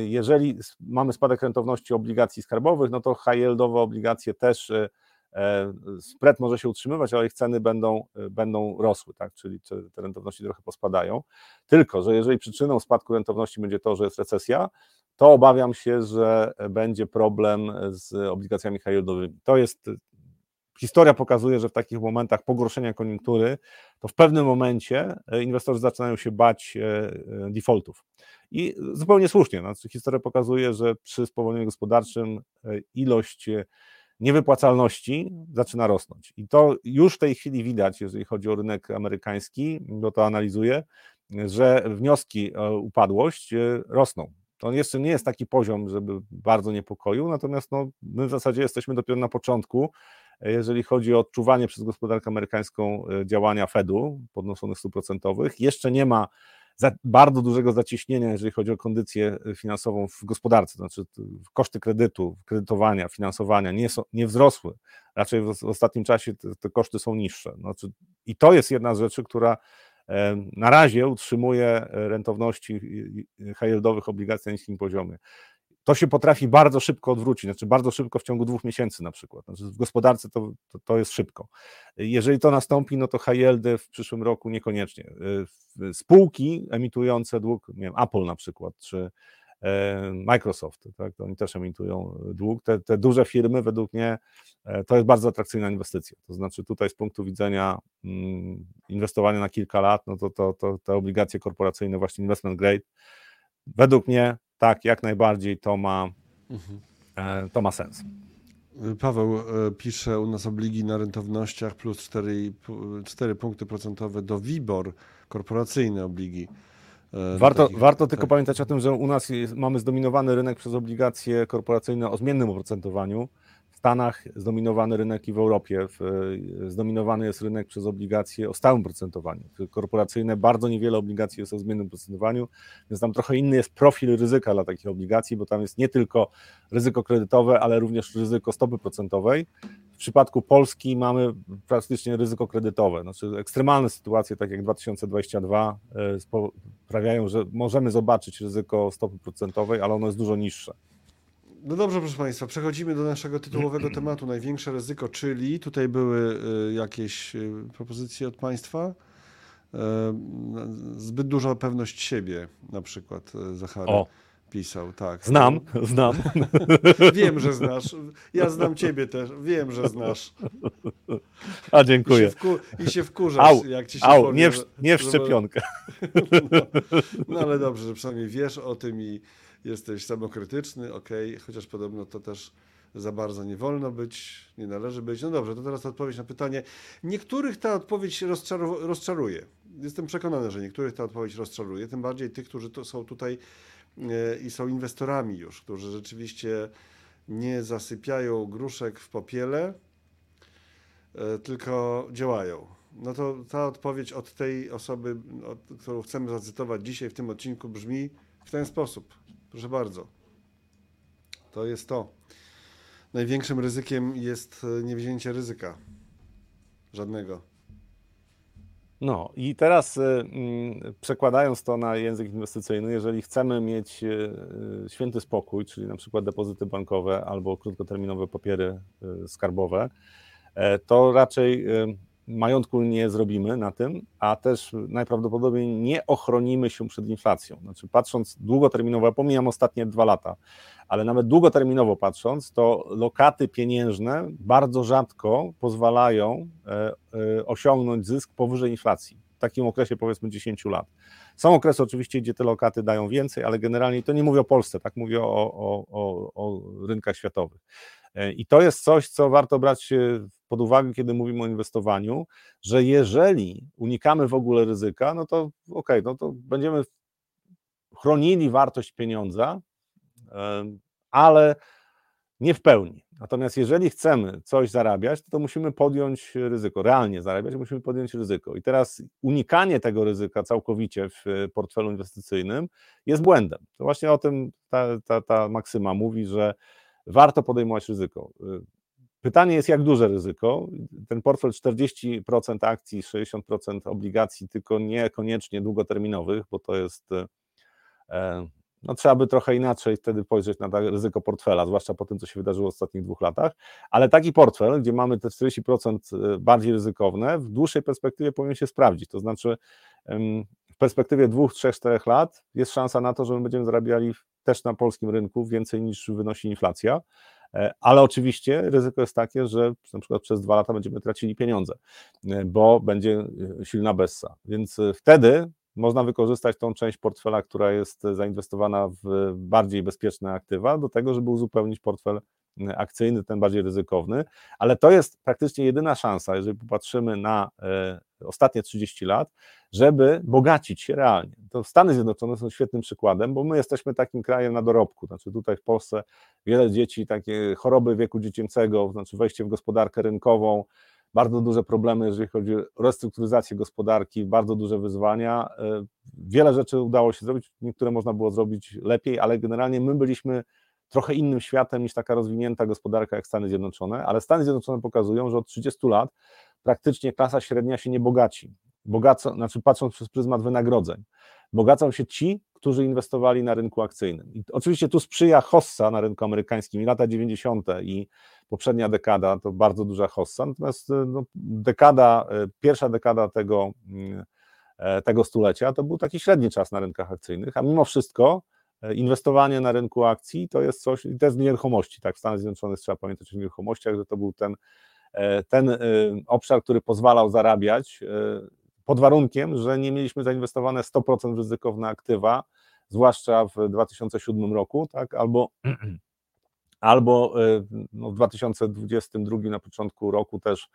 Speaker 1: jeżeli mamy spadek rentowności obligacji skarbowych, no to high yieldowe obligacje też spread może się utrzymywać, ale ich ceny będą, będą rosły, tak? czyli te rentowności trochę pospadają. Tylko, że jeżeli przyczyną spadku rentowności będzie to, że jest recesja, to obawiam się, że będzie problem z obligacjami high. To jest historia pokazuje, że w takich momentach pogorszenia koniunktury, to w pewnym momencie inwestorzy zaczynają się bać defaultów. I zupełnie słusznie. Znaczy historia pokazuje, że przy spowolnieniu gospodarczym ilość niewypłacalności zaczyna rosnąć. I to już w tej chwili widać, jeżeli chodzi o rynek amerykański, bo to analizuję, że wnioski o upadłość e, rosną. To jeszcze nie jest taki poziom, żeby bardzo niepokoił, natomiast no, my w zasadzie jesteśmy dopiero na początku, e, jeżeli chodzi o odczuwanie przez gospodarkę amerykańską e, działania Fedu podnoszonych procentowych. Jeszcze nie ma bardzo dużego zacieśnienia, jeżeli chodzi o kondycję finansową w gospodarce, znaczy koszty kredytu, kredytowania, finansowania nie, są, nie wzrosły, raczej w, w ostatnim czasie te, te, koszty są niższe. Znaczy, I to jest jedna z rzeczy, która na razie utrzymuje rentowności high-yieldowych obligacji na niskim poziomie. To się potrafi bardzo szybko odwrócić, znaczy bardzo szybko w ciągu dwóch miesięcy na przykład. Znaczy w gospodarce to, to, to jest szybko. Jeżeli to nastąpi, no to high yieldy w przyszłym roku niekoniecznie. Spółki emitujące dług, nie wiem, Apple na przykład, czy E, Microsoft, tak, to oni też emitują dług. Te, te, duże firmy, według mnie, e, to jest bardzo atrakcyjna inwestycja. To znaczy, tutaj z punktu widzenia mm, inwestowania na kilka lat, no to, to, to te obligacje korporacyjne, właśnie investment grade, według mnie, tak, jak najbardziej to ma, mhm. E, to ma sens.
Speaker 2: Paweł pisze u nas obligi na rentownościach plus 4, 4 punkty procentowe do WIBOR, korporacyjne obligi.
Speaker 1: E, warto, takich, warto tylko tak. pamiętać o tym, że u nas jest, mamy zdominowany rynek przez obligacje korporacyjne o zmiennym oprocentowaniu. Stanach zdominowany rynek i w Europie e, zdominowany jest rynek przez obligacje o stałym procentowaniu. Korporacyjne bardzo niewiele obligacji jest o zmiennym procentowaniu, więc tam trochę inny jest profil ryzyka dla takich obligacji, bo tam jest nie tylko ryzyko kredytowe, ale również ryzyko stopy procentowej. W przypadku Polski mamy praktycznie ryzyko kredytowe. Znaczy ekstremalne sytuacje, tak jak 2022, e, sprawiają, że możemy zobaczyć ryzyko stopy procentowej, ale ono jest dużo niższe.
Speaker 2: No dobrze, proszę Państwa, przechodzimy do naszego tytułowego tematu. Największe ryzyko, czyli tutaj były e, jakieś e, propozycje od Państwa. Zbyt duża pewność siebie, na przykład Zachary. O pisał, tak.
Speaker 1: Znam, znam.
Speaker 2: wiem, że znasz. Ja znam ciebie też. Wiem, że znasz.
Speaker 1: A dziękuję. I się,
Speaker 2: wku, i się wkurzasz,
Speaker 1: au,
Speaker 2: jak ci się
Speaker 1: au, powie, nie, w, nie w szczepionkę.
Speaker 2: No, no, ale dobrze, że przynajmniej wiesz o tym i jesteś samokrytyczny, okej, chociaż podobno to też za bardzo nie wolno być, nie należy być. No dobrze, to teraz odpowiedź na pytanie. Niektórych ta odpowiedź rozczaruje. Jestem przekonany, że niektórych ta odpowiedź rozczaruje, tym bardziej tych, którzy to są tutaj E, i są inwestorami już, którzy rzeczywiście nie zasypiają gruszek w popiele, e, tylko działają. No to ta odpowiedź od tej osoby, którą chcemy zacytować dzisiaj w tym odcinku, brzmi w ten sposób. Proszę bardzo. To jest to. Największym ryzykiem jest niewzięcie ryzyka. Żadnego.
Speaker 1: No i teraz y, mm, przekładając to na język inwestycyjny, jeżeli chcemy mieć y, święty spokój, czyli na przykład depozyty bankowe albo krótkoterminowe papiery skarbowe, e, to raczej majątku nie zrobimy na tym, a też najprawdopodobniej nie ochronimy się przed inflacją. Znaczy, patrząc długoterminowo, pomijam ostatnie dwa lata, ale nawet długoterminowo patrząc, to lokaty pieniężne bardzo rzadko pozwalają e, e, osiągnąć zysk powyżej inflacji. W takim okresie powiedzmy 10 lat. Są okresy oczywiście, gdzie te lokaty dają więcej, ale generalnie to nie mówię o Polsce, tak mówię o, o, o, o rynkach światowych. E, I to jest coś, co warto brać pod uwagę, kiedy mówimy o inwestowaniu, że jeżeli unikamy w ogóle ryzyka, no to okej, okay, no to będziemy chronili wartość pieniądza, ale nie w pełni. Natomiast jeżeli chcemy coś zarabiać, to, to musimy podjąć ryzyko, realnie zarabiać, musimy podjąć ryzyko. I teraz unikanie tego ryzyka całkowicie w portfelu inwestycyjnym jest błędem. To właśnie o tym ta, ta, ta maksyma mówi, że warto podejmować ryzyko. Pytanie jest, jak duże ryzyko. Ten portfel 40% akcji, 60% obligacji, tylko niekoniecznie długoterminowych, bo to jest e, no trzeba by trochę inaczej wtedy spojrzeć na ryzyko portfela, zwłaszcza po tym, co się wydarzyło w ostatnich dwóch latach, ale taki portfel, gdzie mamy te 40% e, bardziej ryzykowne, w dłuższej perspektywie powinien się sprawdzić, to znaczy w perspektywie dwóch, trzech, czterech lat jest szansa na to, że my będziemy zarabiali też na polskim rynku więcej niż wynosi inflacja, E, ale oczywiście ryzyko jest takie, że na przykład przez dwa lata będziemy tracili pieniądze, e, bo będzie e, silna bessa. Więc wtedy można wykorzystać tą część portfela, która jest zainwestowana w bardziej bezpieczne aktywa, do tego, żeby uzupełnić portfel akcyjny, ten bardziej ryzykowny, ale to jest praktycznie jedyna szansa, jeżeli popatrzymy na ostatnie 30 lat, żeby bogacić się realnie. To Stany Zjednoczone są świetnym przykładem, bo my jesteśmy takim krajem na dorobku. Znaczy tutaj w Polsce wiele dzieci, takie choroby wieku dziecięcego, znaczy wejście w gospodarkę rynkową, bardzo duże problemy, jeżeli chodzi o restrukturyzację gospodarki, bardzo duże wyzwania. E, wiele rzeczy udało się zrobić, niektóre można było zrobić lepiej, ale generalnie my byliśmy trochę innym światem niż taka rozwinięta gospodarka jak Stany Zjednoczone, ale Stany Zjednoczone pokazują, że od 30 lat praktycznie klasa średnia się nie bogaci. Bogacą, znaczy patrząc przez pryzmat wynagrodzeń. Bogacą się ci, którzy inwestowali na rynku akcyjnym. I oczywiście tu sprzyja hossa na rynku amerykańskim i lata 90. i poprzednia dekada to bardzo duża hossa, natomiast no, dekada, e, pierwsza dekada tego, mm, e, tego stulecia to był taki średni czas na rynkach akcyjnych, a mimo wszystko e, inwestowanie na rynku akcji to jest coś, i to nieruchomości, tak, w Stanach Zjednoczonych trzeba pamiętać o nieruchomościach, że to był ten E, ten e, obszar, który pozwalał zarabiać, e, pod warunkiem, że nie mieliśmy zainwestowane 100% w ryzykowne aktywa, zwłaszcza w 2007 roku, tak, albo, albo no, w 2022 na początku roku też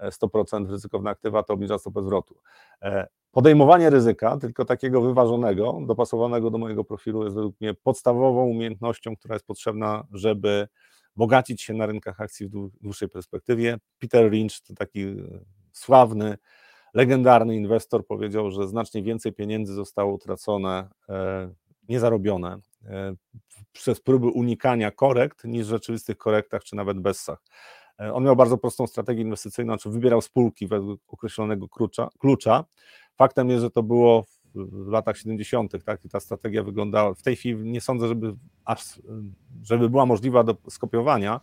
Speaker 1: 100% w ryzykowne aktywa to obniża stopę zwrotu. Podejmowanie ryzyka, tylko takiego wyważonego, dopasowanego do mojego profilu, jest według mnie podstawową umiejętnością, która jest potrzebna, żeby bogacić się na rynkach akcji w dłuższej perspektywie. Peter Lynch to taki e, sławny, legendarny inwestor powiedział, że znacznie więcej pieniędzy zostało utracone, e, niezarobione e, przez próby unikania korekt niż w rzeczywistych korektach czy nawet bessach. On miał bardzo prostą strategię inwestycyjną, znaczy wybierał spółki według określonego klucza. klucza. Faktem jest, że to było w latach 70., tak, i ta strategia wyglądała. W tej chwili nie sądzę, żeby, aż, żeby była możliwa do skopiowania.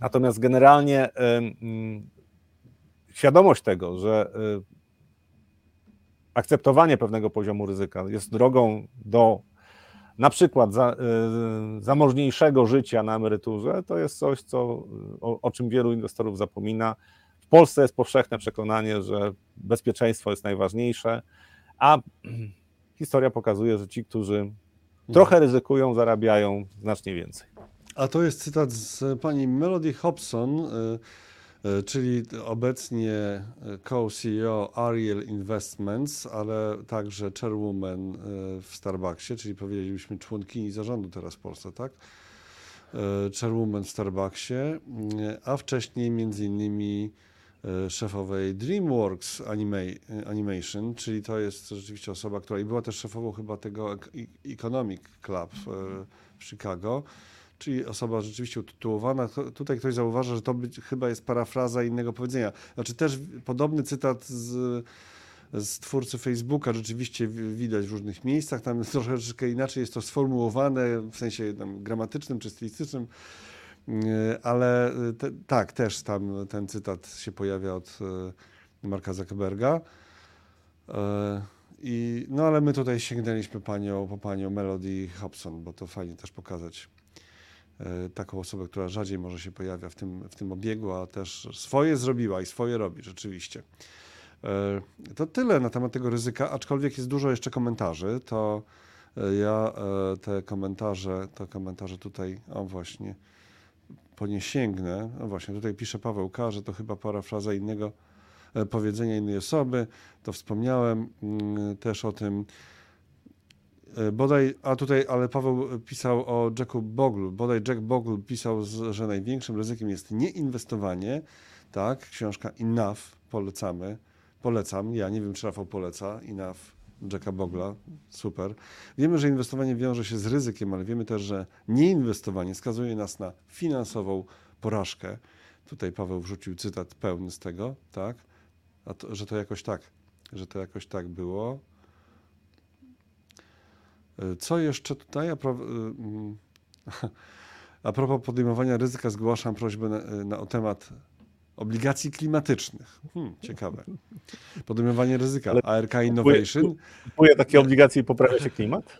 Speaker 1: Natomiast generalnie świadomość tego, że akceptowanie pewnego poziomu ryzyka jest drogą do na przykład za, zamożniejszego życia na emeryturze, to jest coś, co, o, o czym wielu inwestorów zapomina. W Polsce jest powszechne przekonanie, że bezpieczeństwo jest najważniejsze a historia pokazuje, że ci, którzy trochę ryzykują, zarabiają znacznie więcej.
Speaker 2: A to jest cytat z pani Melody Hobson, y, y, czyli obecnie co-CEO Ariel Investments, ale także chairwoman y, w Starbucksie, czyli powiedzielibyśmy członkini zarządu teraz w Polsce, tak? Chairwoman w Starbucksie, a wcześniej między innymi szefowej DreamWorks Anima Animation, czyli to jest rzeczywiście osoba, która i była też szefową chyba tego Economic Club w Chicago, czyli osoba rzeczywiście utytułowana. Tutaj ktoś zauważa, że to być, chyba jest parafraza innego powiedzenia. Znaczy też podobny cytat z, z twórcy Facebooka rzeczywiście widać w różnych miejscach, tam troszeczkę inaczej jest to sformułowane w sensie gramatycznym czy stylistycznym, E, ale e, te, tak, też tam ten cytat się pojawia od e, Marka Zuckerberga. I, no ale my tutaj sięgnęliśmy panią, po panią Melody Hobson, bo to fajnie też pokazać taką osobę, która rzadziej może się pojawia w tym, w tym obiegu, a też swoje zrobiła i swoje robi rzeczywiście. To tyle na temat tego ryzyka, aczkolwiek jest dużo jeszcze komentarzy, to ja te komentarze, te komentarze tutaj, o właśnie, po nie sięgnę. No właśnie, tutaj pisze Paweł K., że to chyba parafraza innego e, powiedzenia innej osoby. To wspomniałem mm, też o tym. E, bodaj, a tutaj, ale Paweł pisał o Jacku Bogle. Bodaj Jack Bogle pisał, że największym ryzykiem jest nieinwestowanie. Tak, książka Enough polecamy. Polecam. Ja nie wiem, czy Rafał poleca Enough Jacka Bogla, super. Wiemy, że inwestowanie wiąże się z ryzykiem, ale wiemy też, że nieinwestowanie skazuje nas na finansową porażkę. Tutaj Paweł wrzucił cytat pełny z tego, tak? To, że to jakoś tak, że to jakoś tak było. Co jeszcze tutaj? A, pro, mm, a propos podejmowania ryzyka, zgłaszam prośbę na, na, o temat Obligacji klimatycznych. Hmm, ciekawe. Podejmowanie ryzyka. Ale ARK Innovation.
Speaker 1: Kupuje takie obligacje i poprawia się klimat?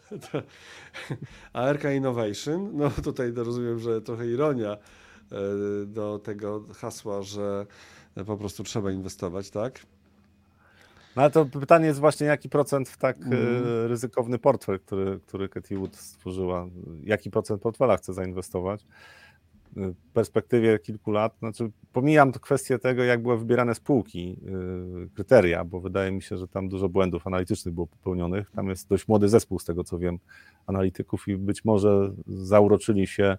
Speaker 2: ARK Innovation, no tutaj rozumiem, że trochę ironia, e, do tego hasła, że po prostu trzeba inwestować, tak?
Speaker 1: No ale to pytanie jest właśnie, jaki procent w tak e, ryzykowny portfel, który, który Katie Wood stworzyła, jaki procent portfela chce zainwestować perspektywie kilku lat. Znaczy, pomijam kwestię tego, jak były wybierane spółki, e, kryteria, bo wydaje mi się, że tam dużo błędów analitycznych było popełnionych. Tam jest dość młody zespół, z tego co wiem, analityków i być może zauroczyli się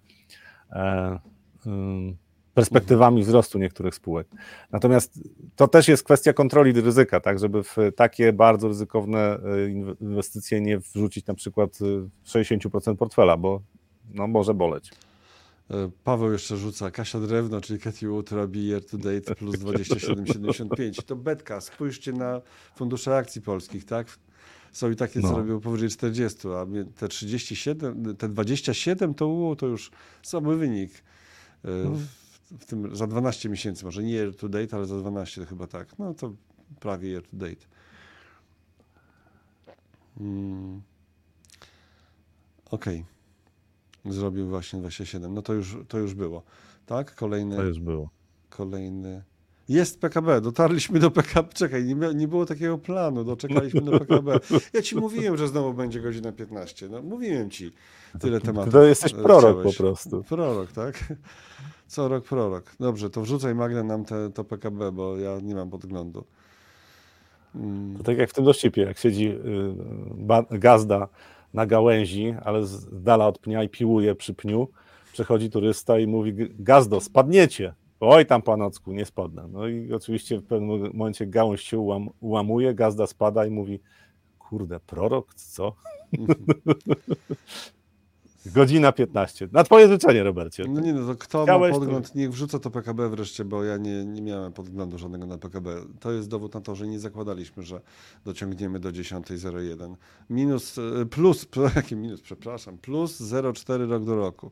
Speaker 1: e, ym, perspektywami wzrostu niektórych spółek. Natomiast to też jest kwestia kontroli ryzyka, tak, żeby w takie bardzo ryzykowne e, inw- inwestycje nie wrzucić na przykład e, 60% portfela, bo no, może boleć.
Speaker 2: E, Paweł jeszcze rzuca Kasia Drewno, czyli Cathy Wood robi year to date plus 27,75. To betka. Spójrzcie na fundusze akcji polskich, tak? Są i takie, co
Speaker 1: No.
Speaker 2: robią powyżej 40, a te 37, te 27 to, u, to już słaby wynik. E,
Speaker 1: No.
Speaker 2: W, w tym za 12 miesięcy, może nie year to date, ale za 12 to chyba tak. No to prawie year to date. Mm. Okej. Zrobił właśnie 27. No to już, to już było. Tak? Kolejny,
Speaker 1: To już było.
Speaker 2: kolejny. Jest PKB, dotarliśmy do PKB. Czekaj, nie, nie było takiego planu, doczekaliśmy do PKB. Ja ci mówiłem, że znowu będzie godzina 15. No mówiłem ci tyle tematów.
Speaker 1: To jesteś prorok
Speaker 2: chciałeś.
Speaker 1: po prostu.
Speaker 2: Prorok, tak? Co rok prorok. Dobrze, to wrzucaj Magda nam te, to PKB, bo ja nie mam podglądu.
Speaker 1: To tak jak w tym dowcipie, jak siedzi y, ba- gazda na gałęzi, ale z dala od pnia i piłuje przy pniu, przechodzi turysta i mówi, "G- gazdo, spadniecie. Oj tam panocku, nie spadnę. No i oczywiście w pewnym momencie gałąź się ułam, ułamuje, gazda spada i mówi, kurde, prorok, co? Godzina 15. Na twoje życzenie, Robercie.
Speaker 2: No nie no, to kto
Speaker 1: Chciałeś,
Speaker 2: ma
Speaker 1: to-
Speaker 2: podgląd, niech wrzuca to PKB wreszcie, bo ja nie, nie miałem podglądu żadnego na PKB. To jest dowód na to, że nie zakładaliśmy, że dociągniemy do 10.01. Minus, e, plus, jaki minus, przepraszam, plus 0,4 rok do roku.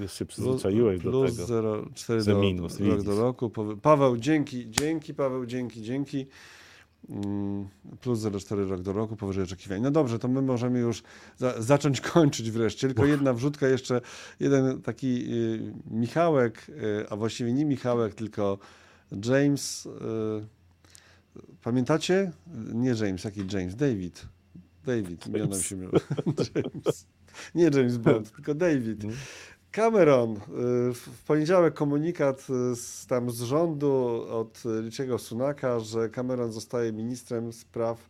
Speaker 1: Już się
Speaker 2: Plus,
Speaker 1: przyzwyczaiłeś do
Speaker 2: plus
Speaker 1: tego.
Speaker 2: 0,4
Speaker 1: że
Speaker 2: do,
Speaker 1: minus,
Speaker 2: rok
Speaker 1: widzisz.
Speaker 2: do roku. Paweł, dzięki, dzięki Paweł, dzięki, dzięki. Mm, Plus 0,4 rok do roku, powyżej oczekiwań. No dobrze, to my możemy już za, zacząć kończyć wreszcie. Tylko jedna wrzutka jeszcze, jeden taki y, Michałek, y, a właściwie nie Michałek, tylko James. Y, pamiętacie? Nie James, jaki James? David. David, imiona mi się mylą. James. Nie James Bond, tylko David. Cameron, y, w poniedziałek komunikat y, z, tam z rządu od y, Richiego Sunaka, że Cameron zostaje ministrem spraw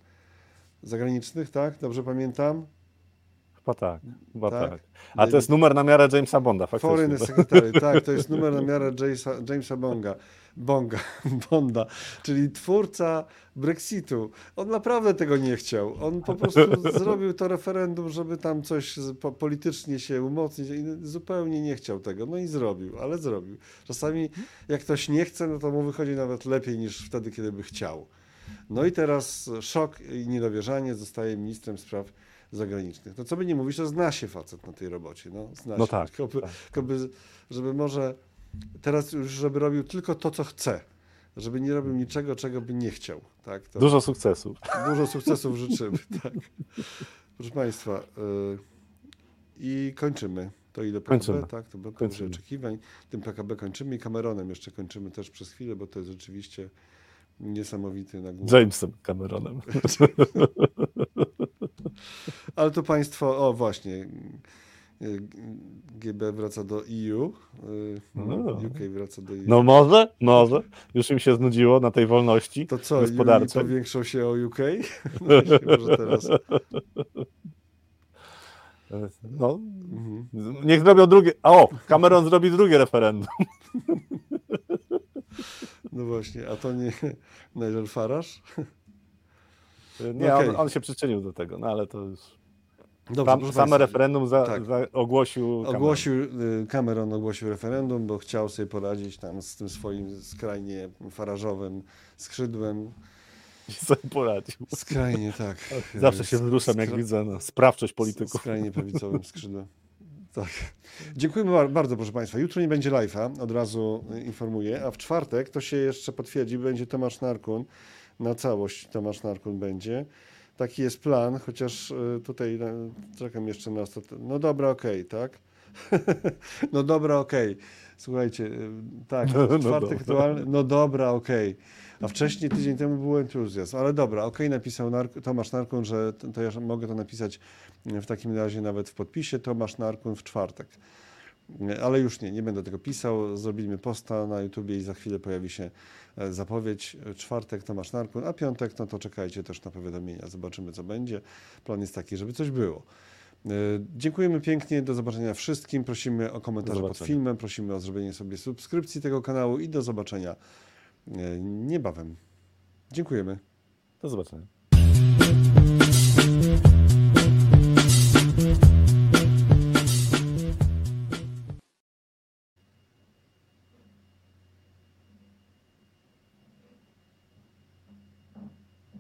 Speaker 2: zagranicznych, tak? Dobrze pamiętam?
Speaker 1: Chyba tak, chyba
Speaker 2: Tak.
Speaker 1: tak. A to jest numer na miarę Jamesa Bonda,
Speaker 2: Foreign
Speaker 1: faktycznie.
Speaker 2: Secretary, tak, to jest numer na miarę Jamesa, Jamesa Bonga, Bonga, Bonda, czyli twórca Brexitu. On naprawdę tego nie chciał. On po prostu zrobił to referendum, żeby tam coś politycznie się umocnić i zupełnie nie chciał tego. No i zrobił, ale zrobił. Czasami jak ktoś nie chce, no to mu wychodzi nawet lepiej niż wtedy, kiedy by chciał. No i teraz szok i niedowierzanie zostaje ministrem spraw zagranicznych. No co by nie mówić, to zna się facet na tej robocie. No, zna
Speaker 1: No
Speaker 2: się.
Speaker 1: tak,
Speaker 2: Tylko by,
Speaker 1: tak.
Speaker 2: tylko by, żeby może teraz już, żeby robił tylko to, co chce. Żeby nie robił niczego, czego by nie chciał. Tak? To
Speaker 1: Dużo sukcesów.
Speaker 2: dużo sukcesów życzymy. Tak. Proszę Państwa, y, i kończymy. To ile PKB,
Speaker 1: Kończymy.
Speaker 2: tak? To było
Speaker 1: Kończymy.
Speaker 2: oczekiwań. Tym PKB kończymy i Cameronem jeszcze kończymy też przez chwilę, bo to jest rzeczywiście niesamowity nagłówek.
Speaker 1: Jamesem Cameronem.
Speaker 2: Ale to państwo, o właśnie, GB wraca do EU, y,
Speaker 1: No.
Speaker 2: UK wraca do EU.
Speaker 1: No może, może. Już im się znudziło na tej wolności
Speaker 2: to co,
Speaker 1: gospodarczej.
Speaker 2: powiększą się o UK? No może teraz.
Speaker 1: No,
Speaker 2: Mhm.
Speaker 1: niech zrobią drugie. a O, Cameron zrobi drugie referendum.
Speaker 2: No właśnie, a to nie Nigel Farage?
Speaker 1: Nie,
Speaker 2: Okej.
Speaker 1: on, on się przyczynił do tego, no ale to już.
Speaker 2: Dobrze,
Speaker 1: Tam,
Speaker 2: proszę
Speaker 1: same
Speaker 2: państwa,
Speaker 1: referendum za,
Speaker 2: tak.
Speaker 1: za ogłosił. Cameron.
Speaker 2: Ogłosił, y, Cameron ogłosił referendum, bo chciał sobie poradzić tam z tym swoim skrajnie farażowym skrzydłem.
Speaker 1: I sobie poradził.
Speaker 2: Skrajnie, tak.
Speaker 1: Zawsze się wzruszam, jak widzę no, sprawczość polityków.
Speaker 2: Skrajnie prawicowym skrzydłem. Tak. Dziękujemy bar- bardzo, proszę Państwa. Jutro nie będzie live'a, od razu y, informuję, a w czwartek to się jeszcze potwierdzi, będzie Tomasz Narkun. Na całość Tomasz Narkun będzie. Taki jest plan, chociaż y, tutaj y, czekam jeszcze na ostatnie. No dobra, okej, tak? no dobra, okej. Słuchajcie, y, tak,
Speaker 1: No, no
Speaker 2: czwartek
Speaker 1: dobra.
Speaker 2: aktualny, no dobra, okej. A wcześniej, tydzień temu był entuzjazm, ale dobra, okej, napisał Nark Tomasz Narkun, że to ja mogę to napisać w takim razie nawet w podpisie, Tomasz Narkun w czwartek. Ale już nie, nie będę tego pisał. Zrobimy posta na YouTubie i za chwilę pojawi się e, zapowiedź. Czwartek Tomasz Narkun, a piątek, no to czekajcie też na powiadomienia. Zobaczymy, co będzie. Plan jest taki, żeby coś było. E, Dziękujemy pięknie, do zobaczenia wszystkim. Prosimy o komentarze pod filmem, prosimy o zrobienie sobie subskrypcji tego kanału i do zobaczenia e, niebawem. Dziękujemy.
Speaker 1: Do zobaczenia.